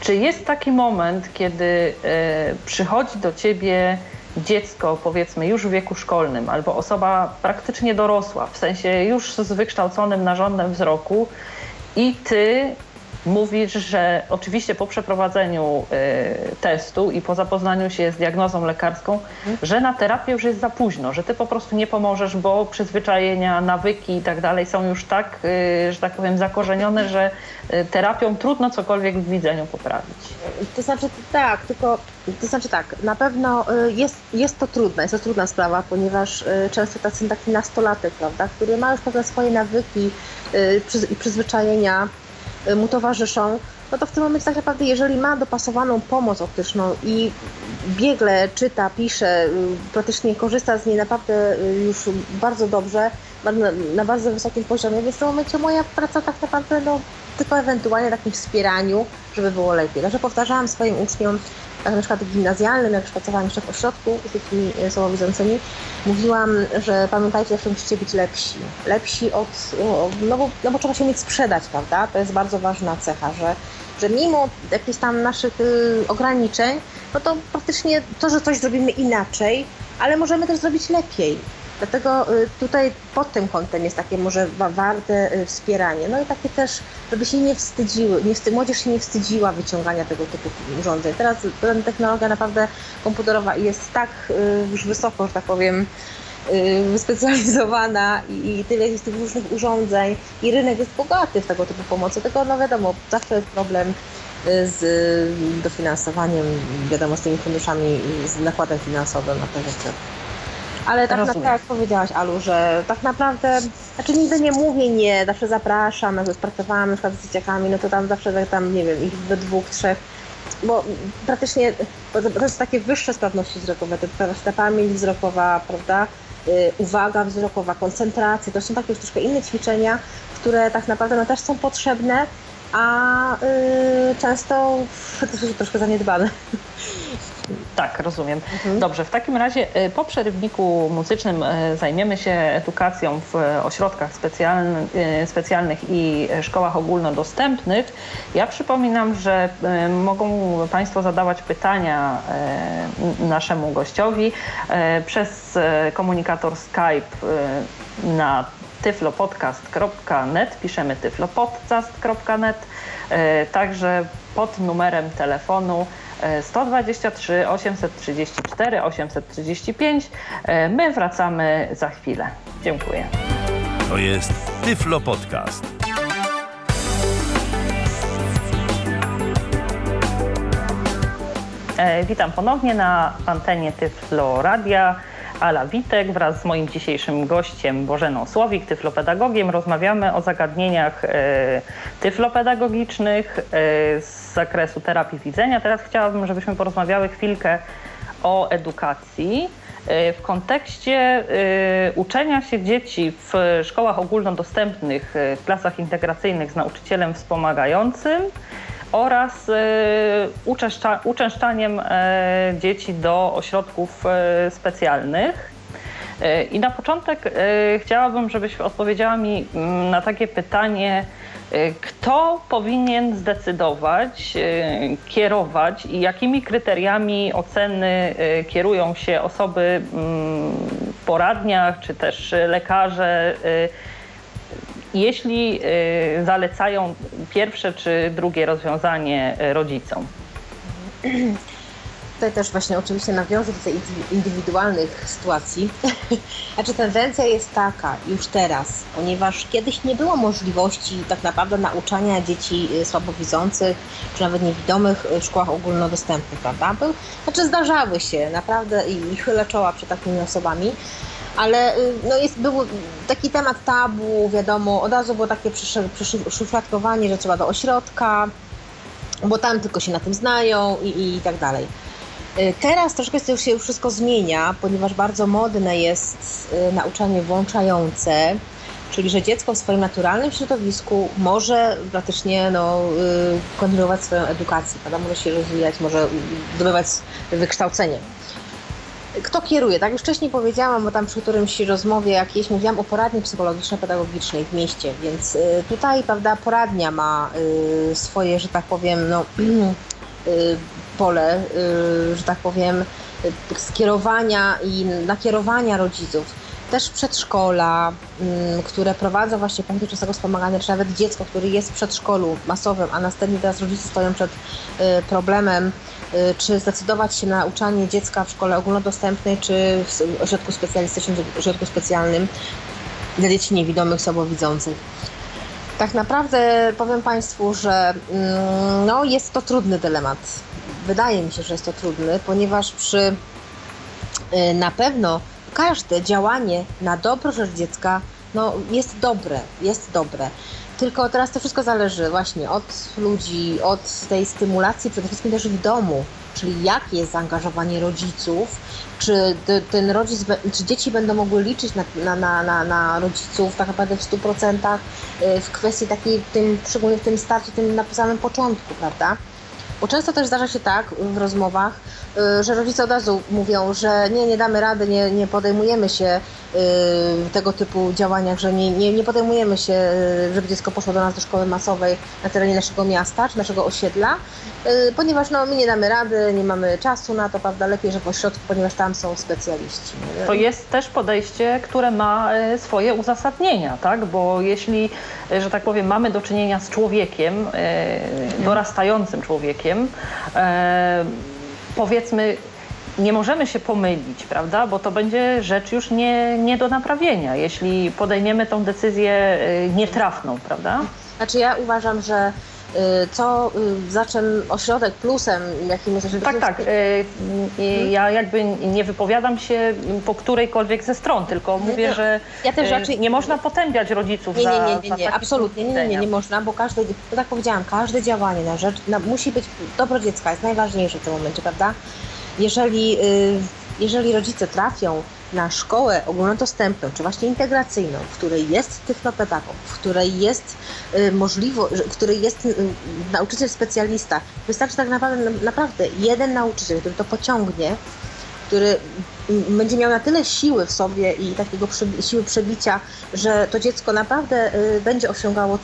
czy jest taki moment, kiedy przychodzi do Ciebie dziecko, powiedzmy już w wieku szkolnym, albo osoba praktycznie dorosła, w sensie już z wykształconym narządem wzroku i ty mówisz, że oczywiście po przeprowadzeniu y, testu i po zapoznaniu się z diagnozą lekarską, mhm. że na terapię już jest za późno, że ty po prostu nie pomożesz, bo przyzwyczajenia, nawyki i tak dalej są już tak, y, że tak powiem, zakorzenione, że y, terapią trudno cokolwiek w widzeniu poprawić. To znaczy tak, tylko to znaczy tak, na pewno jest, jest to trudne, jest to trudna sprawa, ponieważ często tacy taki nastolatek, prawda, który ma już pewne swoje nawyki i przyzwyczajenia, Y, mu towarzyszą, no to w tym momencie tak naprawdę, jeżeli ma dopasowaną pomoc optyczną i biegle czyta, pisze, y, praktycznie korzysta z niej naprawdę y, już bardzo dobrze, na bardzo wysokim poziomie, więc w tym momencie moja praca tak naprawdę no, tylko ewentualnie takim wspieraniu, żeby było lepiej. Także powtarzałam swoim uczniom, na przykład gimnazjalnym, jak już pracowałam jeszcze w ośrodku z dziećmi słabowidzącymi, mówiłam, że pamiętajcie, że musicie być lepsi. Lepsi od, no bo, no bo trzeba się mieć sprzedać, prawda? To jest bardzo ważna cecha, że, że mimo jakichś tam naszych y, ograniczeń, no to praktycznie to, że coś zrobimy inaczej, ale możemy też zrobić lepiej. Dlatego y, tutaj pod tym kątem jest takie może warte y, wspieranie. No i takie też, żeby się nie wstydziły, nie wstyd, młodzież się nie wstydziła wyciągania tego typu urządzeń. Teraz technologia naprawdę komputerowa jest tak y, już wysoko, że tak powiem, wyspecjalizowana i tyle jest tych różnych urządzeń i rynek jest bogaty w tego typu pomocy. Tylko no wiadomo, zawsze jest problem z dofinansowaniem, wiadomo, z tymi funduszami, z nakładem finansowym na te rzeczy. Ale tak naprawdę, jak powiedziałaś, Alu, że tak naprawdę, znaczy nigdy nie mówię nie, zawsze zapraszam, jak pracowałam na przykład z dzieciakami, no to tam zawsze tak tam, nie wiem, ich we dwóch, trzech, bo praktycznie bo to jest takie wyższe sprawności wzrokowe, to ta, pamięć wzrokowa, prawda, y, uwaga wzrokowa, koncentracja, to są takie już troszkę inne ćwiczenia, które tak naprawdę no, też są potrzebne, a y, często troszkę zaniedbane. Tak, rozumiem. Mhm. Dobrze, w takim razie y, po przerywniku muzycznym y, zajmiemy się edukacją w ośrodkach specjalny, y, specjalnych i szkołach ogólnodostępnych. Ja przypominam, że mogą Państwo zadawać pytania naszemu gościowi przez komunikator Skype na tyflopodcast.net, piszemy tyflopodcast.net, także pod numerem telefonu 123 834 835. E, My wracamy za chwilę. Dziękuję. To jest Tyflo Podcast. E, Witam ponownie na antenie Tyflo Radia. Ala Witek wraz z moim dzisiejszym gościem Bożeną Słowik, tyflopedagogiem. Rozmawiamy o zagadnieniach e, tyflopedagogicznych e, z zakresu terapii widzenia. Teraz chciałabym, żebyśmy porozmawiały chwilkę o edukacji e, w kontekście uczenia się dzieci w szkołach ogólnodostępnych, w klasach integracyjnych z nauczycielem wspomagającym oraz uczęszcza, uczęszczaniem e, dzieci do ośrodków e, specjalnych. E, I na początek chciałabym, żebyś odpowiedziała mi mm, na takie pytanie, kto powinien zdecydować, kierować i jakimi kryteriami oceny kierują się osoby mm, w poradniach czy też lekarze, jeśli y, zalecają pierwsze czy drugie rozwiązanie y, rodzicom. Tutaj też właśnie oczywiście nawiążę do indywidualnych sytuacji. Znaczy tendencja jest taka już teraz, ponieważ kiedyś nie było możliwości tak naprawdę nauczania dzieci y, słabowidzących czy nawet niewidomych w szkołach ogólnodostępnych, prawda? Znaczy zdarzały się naprawdę i chylę czoła przed takimi osobami. Ale y, no jest, był taki temat tabu, wiadomo, od razu było takie przysz- przyszufladkowanie, że trzeba do ośrodka, bo tam tylko się na tym znają i, i tak dalej. Y, Teraz troszkę to już się wszystko zmienia, ponieważ bardzo modne jest y, nauczanie włączające, czyli że dziecko w swoim naturalnym środowisku może praktycznie no, kontynuować swoją edukację, prawda? może się rozwijać, może zdobywać wykształcenie. Kto kieruje? Tak już wcześniej powiedziałam, bo tam przy którymś rozmowie jakiejś mówiłam o poradni psychologiczno-pedagogicznej w mieście, więc y, tutaj prawda, poradnia ma y, swoje, że tak powiem, no, y, pole, że tak powiem, skierowania i nakierowania rodziców. Też przedszkola, mm, które prowadzą właśnie punkty czasowego wspomagania, czy nawet dziecko, które jest w przedszkolu masowym, a następnie teraz rodzice stoją przed y, problemem, y, czy zdecydować się na nauczanie dziecka w szkole ogólnodostępnej, czy w ośrodku specjalistycznym, ośrodku specjalnym dla dzieci niewidomych, słabowidzących. Tak naprawdę powiem Państwu, że mm, no, jest to trudny dylemat. Wydaje mi się, że jest to trudny, ponieważ przy y, na pewno każde działanie na dobro rzecz dziecka no, jest dobre, jest dobre. Tylko teraz to wszystko zależy właśnie od ludzi, od tej stymulacji, przede wszystkim też w domu, czyli jakie jest zaangażowanie rodziców, czy te- ten rodzic, czy dzieci będą mogły liczyć na, na, na, na, na rodziców tak naprawdę w 100% y, w kwestii takiej, tym, szczególnie w tym starcie, tym na samym początku, prawda? Bo często też zdarza się tak w rozmowach, y, że rodzice od razu mówią, że nie, nie damy rady, nie, nie podejmujemy się y, tego typu działaniach, że nie, nie, nie podejmujemy się, y, żeby dziecko poszło do nas do szkoły masowej na terenie naszego miasta czy naszego osiedla, ponieważ no, my nie damy rady, nie mamy czasu na to, prawda, lepiej, że w ośrodku, ponieważ tam są specjaliści. To jest też podejście, które ma swoje uzasadnienia, tak? Bo jeśli, że tak powiem, mamy do czynienia z człowiekiem, e, dorastającym człowiekiem, e, powiedzmy, nie możemy się pomylić, prawda? Bo to będzie rzecz już nie, nie do naprawienia, jeśli podejmiemy tą decyzję e, nietrafną, prawda? Znaczy ja uważam, że co, za czym ośrodek plusem, jakim jest Tak, tak. Ja jakby nie wypowiadam się po którejkolwiek ze stron, tylko mówię, no, że ja też raczej... nie można potępiać rodziców nie, nie, nie, nie, nie, nie, absolutnie nie, nie, nie, nie można, bo każde, no tak powiedziałam, każde działanie na rzecz, na, musi być, dobro dziecka jest najważniejsze w tym momencie, prawda? Jeżeli, jeżeli rodzice trafią na szkołę ogólnodostępną, czy właśnie integracyjną, w której jest technopedagog, w której jest y, możliwość, w której jest y, nauczyciel specjalista, wystarczy tak naprawdę, naprawdę jeden nauczyciel, który to pociągnie, który będzie miał na tyle siły w sobie i takiego siły przebicia, że to dziecko naprawdę y, będzie osiągało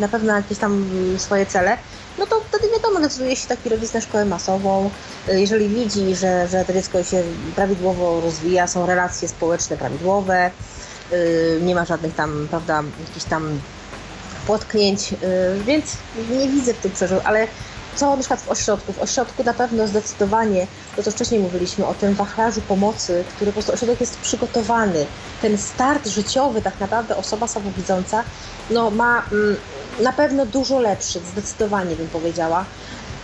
na pewno jakieś tam swoje cele, no to wtedy wiadomo, decyduje się taki rodzic na szkołę masową. Y, jeżeli widzi, że, że to dziecko się prawidłowo rozwija, są relacje społeczne prawidłowe, y, nie ma żadnych tam, prawda, jakichś tam potknięć, y, więc nie widzę w tym przeżył, ale co na przykład w ośrodku? W ośrodku na pewno zdecydowanie, to co wcześniej mówiliśmy o tym wachlarzu pomocy, który po prostu ośrodek jest przygotowany. Ten start życiowy, tak naprawdę osoba słabowidząca, no ma mm, na pewno dużo lepszy, zdecydowanie bym powiedziała.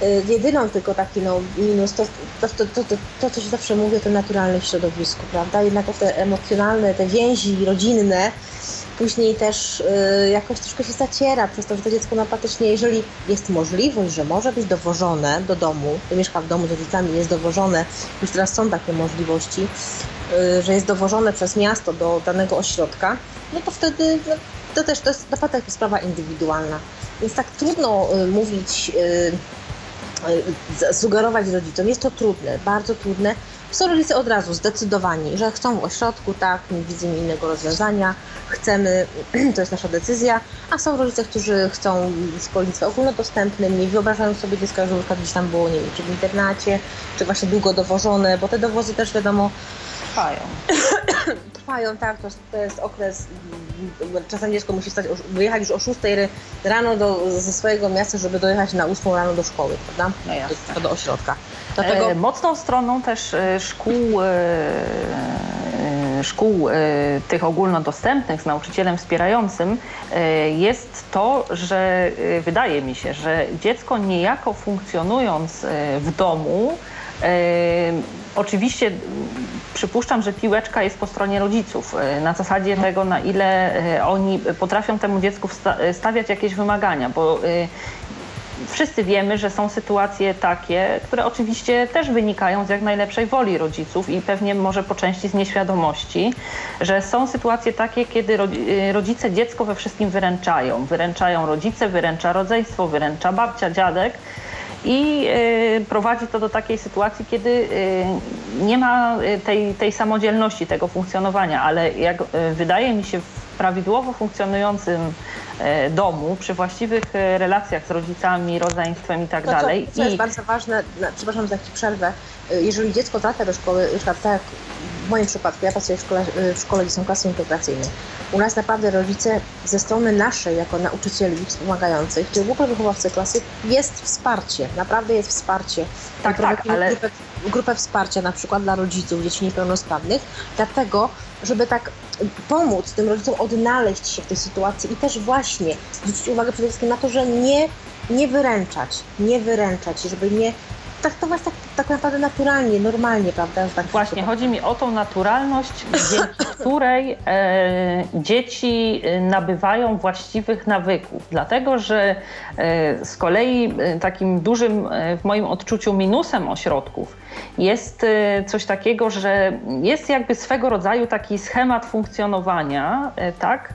Y, jedyną tylko taki no, minus to, to, to, to, to, co się zawsze mówię, to naturalne w środowisku, prawda? Jednak te emocjonalne, te więzi rodzinne później też y, jakoś troszkę się zaciera przez to, że to dziecko napatycznie, jeżeli jest możliwość, że może być dowożone do domu, mieszka w domu z rodzicami, jest dowożone, już teraz są takie możliwości, y, że jest dowożone przez miasto do danego ośrodka, no to wtedy no, to też to jest naprawdę sprawa indywidualna. Więc tak trudno y, mówić, y, y, sugerować rodzicom. Jest to trudne, bardzo trudne. Są rodzice od razu zdecydowani, że chcą w ośrodku, tak, nie widzimy innego rozwiązania, chcemy, to jest nasza decyzja, a są rodzice, którzy chcą szkolnictwo ogólnodostępnym, nie wyobrażają sobie dziecka, że już kiedyś tam było, nie wiem, czy w internacie, czy właśnie długo dowożone, bo te dowozy też wiadomo, trwają. trwają, tak, to, to jest okres, mm, czasem dziecko musi stać, wyjechać już o 6 rano do, ze swojego miasta, żeby dojechać na 8 rano do szkoły, prawda? No jasne. Do, do ośrodka. Dlatego... E, mocną stroną też e, szkół, e, szkół tych ogólnodostępnych z nauczycielem wspierającym jest to, że wydaje mi się, że dziecko niejako funkcjonując w domu Oczywiście przypuszczam, że piłeczka jest po stronie rodziców. E, na zasadzie tego, na ile e, oni potrafią temu dziecku stawiać jakieś wymagania, bo e, wszyscy wiemy, że są sytuacje takie, które oczywiście też wynikają z jak najlepszej woli rodziców i pewnie może po części z nieświadomości, że są sytuacje takie, kiedy rodzice dziecko we wszystkim wyręczają. Wyręczają rodzice, wyręcza rodzeństwo, wyręcza babcia, dziadek i y, prowadzi to do takiej sytuacji, kiedy y, nie ma y, tej, tej samodzielności, tego funkcjonowania, ale jak wydaje mi się w prawidłowo funkcjonującym domu, przy właściwych relacjach z rodzicami, rodzeństwem i tak to, dalej. Co, jest I... bardzo ważne, przepraszam za przerwę, jeżeli dziecko trafia do szkoły, tak jak w moim przypadku, ja pracuję w szkole, w szkole gdzie są klasy integracyjne. U nas naprawdę rodzice ze strony naszej, jako nauczycieli wspomagających, czy w ogóle wychowawcy klasy, jest wsparcie, naprawdę jest wsparcie. Tak, tak, ale... Grupę, grupę wsparcia na przykład dla rodziców dzieci niepełnosprawnych, dlatego, żeby tak pomóc tym rodzicom odnaleźć się w tej sytuacji i też właśnie zwrócić uwagę przede wszystkim na to, że nie nie wyręczać, nie wyręczać, żeby nie traktować tak, tak naprawdę naturalnie, normalnie, prawda? Tak Właśnie, chodzi mi o tą naturalność, dzięki której e, dzieci e, nabywają właściwych nawyków. Dlatego, że e, z kolei e, takim dużym e, w moim odczuciu minusem ośrodków jest e, coś takiego, że jest jakby swego rodzaju taki schemat funkcjonowania, tak?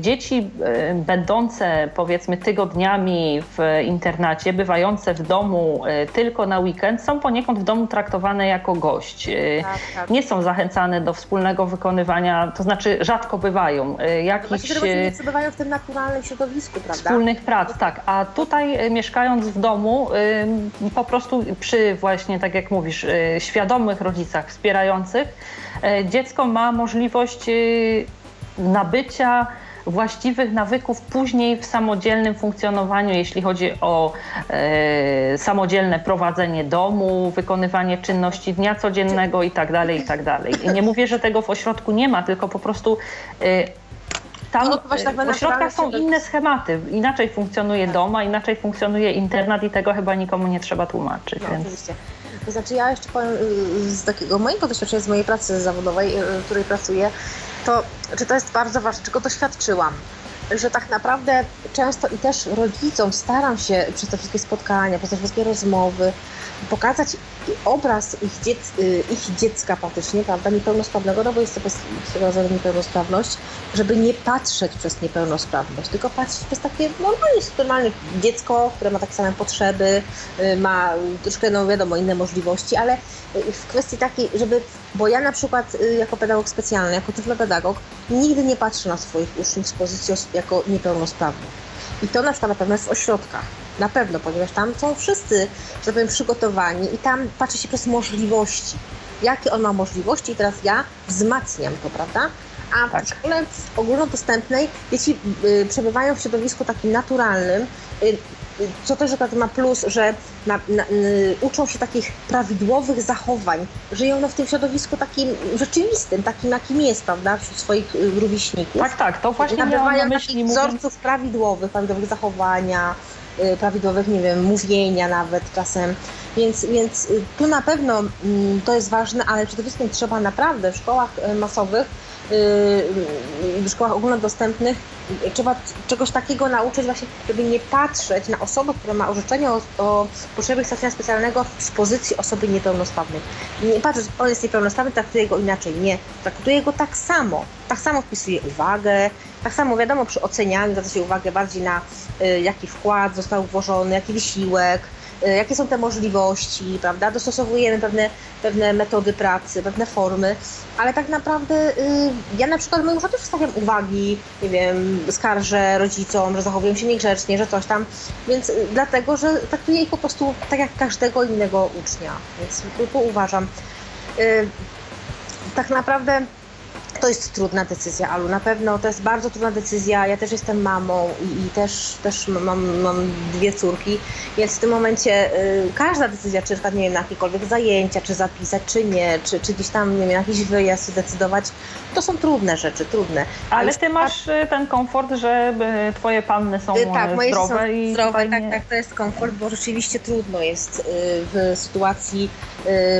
Dzieci będące powiedzmy tygodniami w internacie, bywające w domu tylko tylko na weekend, są poniekąd w domu traktowane jako gość. Y, tak, tak. Nie są zachęcane do wspólnego wykonywania, to znaczy rzadko bywają. Y, jakichś, Właściwie nie przebywają w tym naturalnym środowisku, prawda? Wspólnych prac, tak. A tutaj y, mieszkając w domu, po prostu przy właśnie, tak jak mówisz, świadomych rodzicach wspierających, dziecko ma możliwość nabycia właściwych nawyków później w samodzielnym funkcjonowaniu, jeśli chodzi o e, samodzielne prowadzenie domu, wykonywanie czynności dnia codziennego itd. Tak itd. Tak I nie mówię, że tego w ośrodku nie ma, tylko po prostu e, tam tak w ośrodkach są inne schematy. Inaczej funkcjonuje tak. dom, a inaczej funkcjonuje internat i tego chyba nikomu nie trzeba tłumaczyć. No, więc... Oczywiście. To znaczy ja jeszcze powiem z takiego mojego doświadczenia, z mojej pracy zawodowej, w której pracuję, to czy to jest bardzo ważne, czego doświadczyłam że tak naprawdę często i też rodzicom staram się przez te wszystkie spotkania, przez te wszystkie rozmowy pokazać obraz ich, dziec, y, ich dziecka faktycznie, prawda, niepełnosprawnego, no bo jest to swego rodzaju niepełnosprawność, żeby nie patrzeć przez niepełnosprawność, tylko patrzeć przez takie normalne, normalne dziecko, które ma takie same potrzeby, y, ma troszkę, no wiadomo, inne możliwości, ale w kwestii takiej, żeby, bo ja na przykład y, jako pedagog specjalny, jako tyflopedagog, nigdy nie patrzę na swoich uczniów z pozycji jako niepełnosprawnych. I to na przykład na pewno jest w ośrodkach. Na pewno, ponieważ tam są wszyscy, że powiem, przygotowani i tam patrzy się przez możliwości. Jakie on ma możliwości i teraz ja wzmacniam to, prawda? A tak. w szkole ogólnodostępnej dzieci y, przebywają w środowisku takim naturalnym, y, co też akurat ma plus, że na, na, y, uczą się takich prawidłowych zachowań, żyją no w tym środowisku takim rzeczywistym, takim jakim jest, prawda, wśród swoich y, rówieśników. Tak, tak, to właśnie Nabywają na myśli, takich mówiąc... wzorców prawidłowych, prawidłowych zachowania, y, prawidłowych, nie wiem, mówienia nawet czasem. Więc, więc tu na pewno mm, to jest ważne, ale przede wszystkim trzeba naprawdę w szkołach masowych Y, w szkołach ogólnodostępnych trzeba czegoś takiego nauczyć właśnie, żeby nie patrzeć na osobę, która ma orzeczenie o, o potrzebie kształcenia specjalnego z pozycji osoby niepełnosprawnej. Nie patrzeć, on jest niepełnosprawny, traktuje go inaczej. Nie, traktuje go tak samo. Tak samo wpisuje uwagę, tak samo wiadomo przy ocenianiu zwraca się uwagę bardziej na y, jaki wkład został włożony, jaki wysiłek, Y, jakie są te możliwości, prawda? Dostosowujemy pewne, pewne metody pracy, pewne formy, ale tak naprawdę y, ja na przykład moim też stawiam uwagi, nie wiem, skarżę rodzicom, że zachowują się niegrzecznie, że coś tam, więc y, dlatego, że traktuję ich po prostu tak jak każdego innego ucznia, więc tu uważam. Tak naprawdę to jest trudna decyzja, Alu. Na pewno to jest bardzo trudna decyzja. Ja też jestem mamą i, i też, też mam, mam dwie córki, więc w tym momencie y, każda decyzja, czy nie wiem, na jakiekolwiek zajęcia, czy zapisać, czy nie, czy, czy gdzieś tam, nie wiem, jakiś wyjazd zdecydować, to są trudne rzeczy, trudne. Ale ty masz y, ten komfort, że y, twoje panny są y, tak, moje zdrowe są i zdrowe, tak, nie... tak, to jest komfort, bo rzeczywiście trudno jest w sytuacji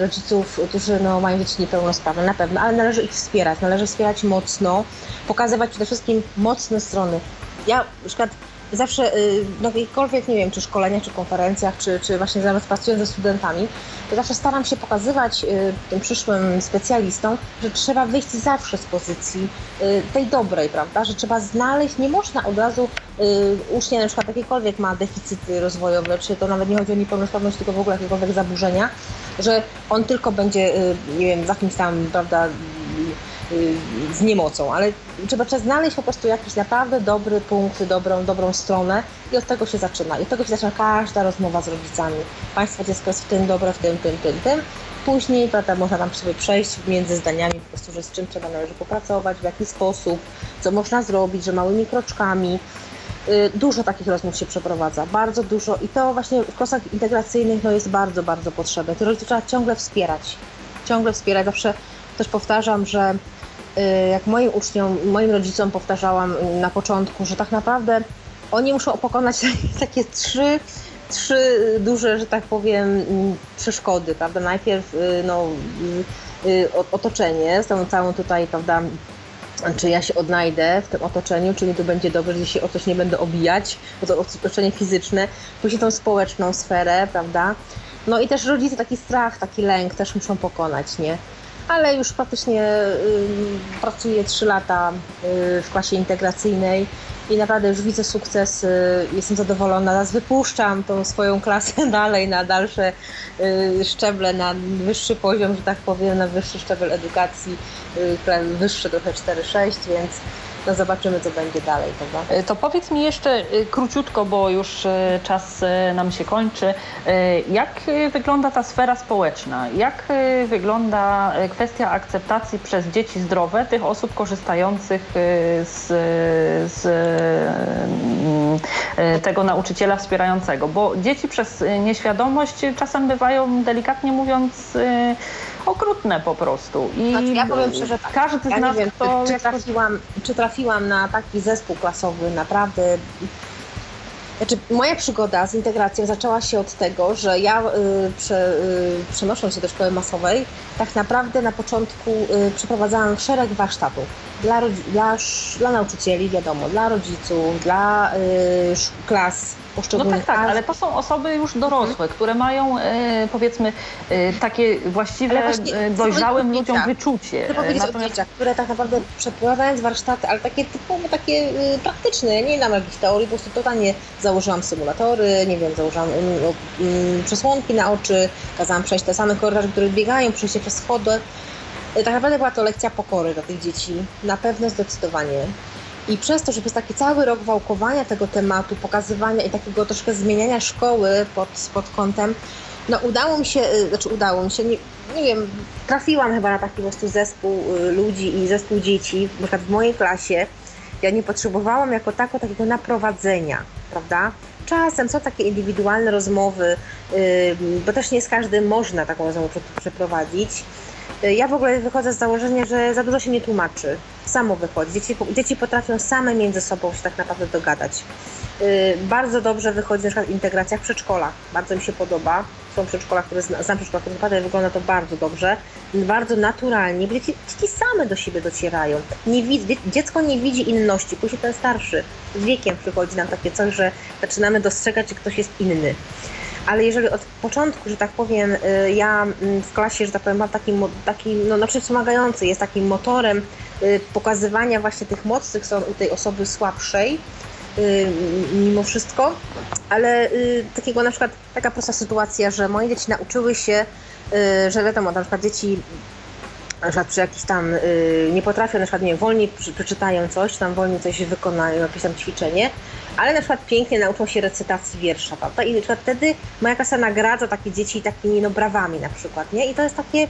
rodziców, którzy no, mają dzieci niepełnosprawne, na pewno, ale należy ich wspierać, należy wspierać mocno, pokazywać przede wszystkim mocne strony. Ja na przykład zawsze y, na jakichkolwiek, nie wiem, czy szkoleniach, czy konferencjach, czy, czy właśnie nawet pracując ze studentami, to zawsze staram się pokazywać y, tym przyszłym specjalistom, że trzeba wyjść zawsze z pozycji y, tej dobrej, prawda, że trzeba znaleźć, nie można od razu ucznia na przykład jakiekolwiek ma deficyty rozwojowe, czy to nawet nie chodzi o niepełnosprawność, tylko w ogóle jakiekolwiek zaburzenia, że on tylko będzie, nie wiem, za kimś tam, prawda, z niemocą, ale trzeba, znaleźć po prostu jakiś naprawdę dobry punkt, dobrą, dobrą stronę i od tego się zaczyna. I od tego się zaczyna każda rozmowa z rodzicami. Państwa dziecko jest w tym dobre, w tym, tym, tym, tym. Później prawda, można tam sobie przejść między zdaniami po prostu, że z czym trzeba należy popracować, w jaki sposób, co można zrobić, że małymi kroczkami. Y, dużo takich rozmów się przeprowadza, bardzo dużo i to właśnie w klasach integracyjnych no, jest bardzo, bardzo potrzebne. Te rodziców trzeba ciągle wspierać, ciągle wspierać. Zawsze też powtarzam, że Y, jak moim uczniom, moim rodzicom powtarzałam na początku, że tak naprawdę oni muszą pokonać takie trzy, trzy duże, że tak powiem, przeszkody, prawda? Najpierw y, no, y, otoczenie, z tą całą tutaj, prawda, czy ja się odnajdę w tym otoczeniu, czy mi tu będzie dobrze, że się o coś nie będę obijać, bo to otoczenie fizyczne, później tą społeczną sferę, prawda? No i też rodzice taki strach, taki lęk też muszą pokonać, nie? Ale już praktycznie y, pracuję 3 lata y, w klasie integracyjnej i naprawdę już widzę sukces, y, jestem zadowolona. Teraz wypuszczam tą swoją klasę dalej na dalsze szczeble, na wyższy poziom, że tak powiem, na wyższy szczebel edukacji, wyższe trochę 4-6, więc no zobaczymy, co będzie dalej. Prawda? E, to powiedz mi jeszcze e, króciutko, bo już e, czas nam się kończy. Jak wygląda ta sfera społeczna? Jak wygląda kwestia akceptacji przez dzieci zdrowe tych osób korzystających z, z tego nauczyciela wspierającego? Bo dzieci przez nieświadomość czasem bywają, delikatnie mówiąc, okrutne po prostu. I znaczy, ja powiem szczerze tak. Każdy ja z nas, wiem, kto, czy, trafiłam, czy trafiłam na taki zespół klasowy, naprawdę znaczy, moja przygoda z integracją zaczęła się od tego, że ja y, prze, y, przenosząc się do szkoły masowej, tak naprawdę na początku y, przeprowadzałam szereg warsztatów dla, dla, dla nauczycieli, wiadomo, dla rodziców, dla y, klas poszczególnych No tak, tak, ale to są osoby już dorosłe, mhm. które mają e, powiedzmy e, takie właściwe właśnie, e, dojrzałym ludziom wyczucie. Chcę powiedzieć Natomiast... o dzieciach, które tak naprawdę przeprowadzając warsztaty, ale takie typowo takie y, praktyczne, nie znam jakichś teorii, po prostu totalnie założyłam symulatory, nie wiem, założyłam y, y, przesłonki na oczy, kazałam przejść te same korytarze, które biegają, przejście przez schody. Tak naprawdę była to lekcja pokory dla tych dzieci. Na pewno zdecydowanie. I przez to, że przez taki cały rok wałkowania tego tematu, pokazywania i takiego troszkę zmieniania szkoły pod, pod kątem, no udało mi się, y, znaczy udało mi się, nie, nie wiem, trafiłam chyba na taki po prostu zespół y, ludzi i zespół dzieci, na przykład w mojej klasie, ja nie potrzebowałam jako tako takiego naprowadzenia, prawda? Czasem są takie indywidualne rozmowy, bo też nie z każdym można taką rozmowę przeprowadzić, ja w ogóle wychodzę z założenia, że za dużo się nie tłumaczy. Samo wychodzi. Dzieci, dzieci potrafią same między sobą się tak naprawdę dogadać. Y, bardzo dobrze wychodzi na przykład integracja w przedszkolach. Bardzo mi się podoba. Są przedszkola, które znam, znam przedszkola, które wygląda to bardzo dobrze. Bardzo naturalnie. Dzieci, dzieci same do siebie docierają. Nie widzi, dziecko nie widzi inności. Później ten starszy z wiekiem przychodzi nam takie coś, że zaczynamy dostrzegać, że ktoś jest inny ale jeżeli od początku, że tak powiem, y, ja mm, w klasie, że tak powiem, mam taki, taki no, znaczy wspomagający, jest takim motorem y, pokazywania właśnie tych mocnych stron u tej osoby słabszej, y, mimo wszystko, ale takiego na przykład, taka prosta sytuacja, że moje dzieci nauczyły się, że wiadomo, na przykład dzieci na przykład przy jakiś tam, nie potrafią, na przykład nie wolniej przeczytają coś, tam wolniej coś wykonają, jakieś tam ćwiczenie, ale na przykład pięknie nauczą się recytacji wiersza, prawda? I na przykład wtedy moja klasa nagradza takie dzieci takimi no brawami na przykład, nie? I to jest takie,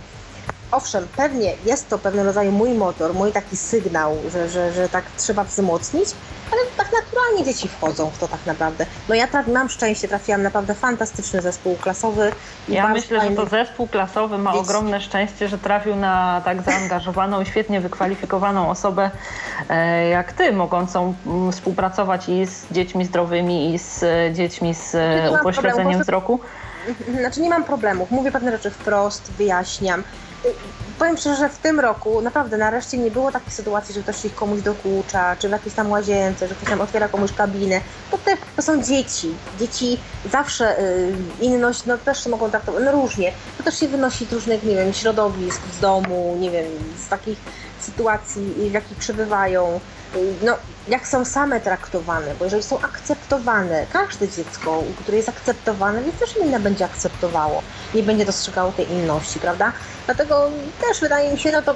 owszem, pewnie jest to pewnego rodzaju mój motor, mój taki sygnał, że, że, że tak trzeba wzmocnić, ale tak naturalnie dzieci wchodzą w to tak naprawdę. No ja tak mam szczęście, trafiłam naprawdę fantastyczny zespół klasowy. Ja myślę, że to zespół klasowy ma dzieci. ogromne szczęście, że trafił na tak zaangażowaną świetnie wykwalifikowaną osobę e, jak ty, mogącą mm, współpracować i z dziećmi zdrowymi, i z e, dziećmi z e, upośledzeniem wzroku. Znaczy nie mam problemów, mówię pewne rzeczy wprost, wyjaśniam powiem szczerze, że w tym roku naprawdę nareszcie nie było takiej sytuacji, że ktoś ich komuś dokucza, czy w jakiejś tam łazience, że ktoś tam otwiera komuś kabinę. To, te, to są dzieci. Dzieci zawsze y, inność, no też mogą traktować, no różnie. To też się wynosi z różnych, nie wiem, środowisk, z domu, nie wiem, z takich sytuacji, w jakich przebywają no, jak są same traktowane, bo jeżeli są akceptowane, każde dziecko, które jest akceptowane, więc też inne będzie akceptowało, nie będzie dostrzegało tej inności, prawda? Dlatego też wydaje mi się, no to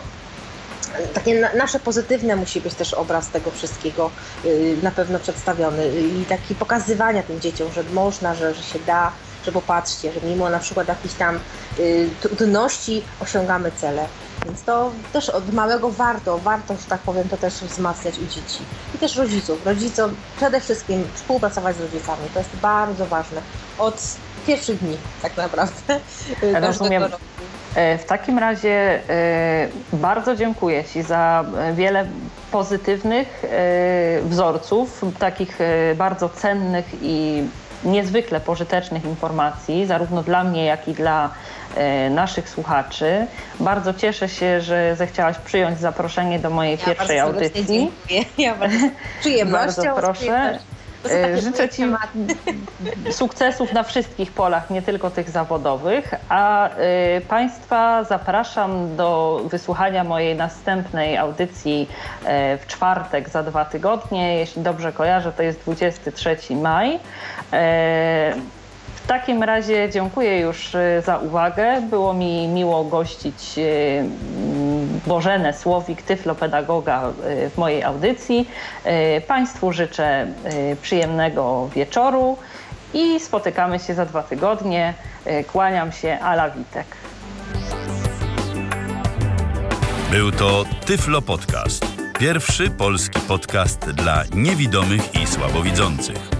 takie nasze pozytywne musi być też obraz tego wszystkiego y, na pewno przedstawiony i taki pokazywania tym dzieciom, że można, że, że się da, że popatrzcie, że mimo na przykład jakichś tam y, trudności osiągamy cele. Więc to też od małego warto, warto, że tak powiem, to też wzmacniać u dzieci. I też rodziców. Rodzicom przede wszystkim współpracować z rodzicami. To jest bardzo ważne. Od pierwszych dni tak naprawdę. Rozumiem. E, w takim razie e, bardzo dziękuję Ci za wiele pozytywnych e, wzorców, takich bardzo cennych i niezwykle pożytecznych informacji, zarówno dla mnie, jak i dla e, naszych słuchaczy. Bardzo cieszę się, że zechciałaś przyjąć zaproszenie do mojej ja pierwszej audycji. Dziękuję. Ja bardzo przyjemnością. bardzo proszę. E, życzę Ci sukcesów na wszystkich polach, nie tylko tych zawodowych, a y, Państwa zapraszam do wysłuchania mojej następnej audycji w czwartek za dwa tygodnie. Jeśli dobrze kojarzę, to jest 23 maj. Y, takim razie dziękuję już za uwagę. Było mi miło gościć Bożenę Słowik, tyflopedagoga y, w mojej audycji. Y, państwu życzę y, przyjemnego wieczoru i spotykamy się za dwa tygodnie. Kłaniam się, Ala Witek. Był to Tyflo Podcast. Pierwszy polski podcast dla niewidomych i słabowidzących.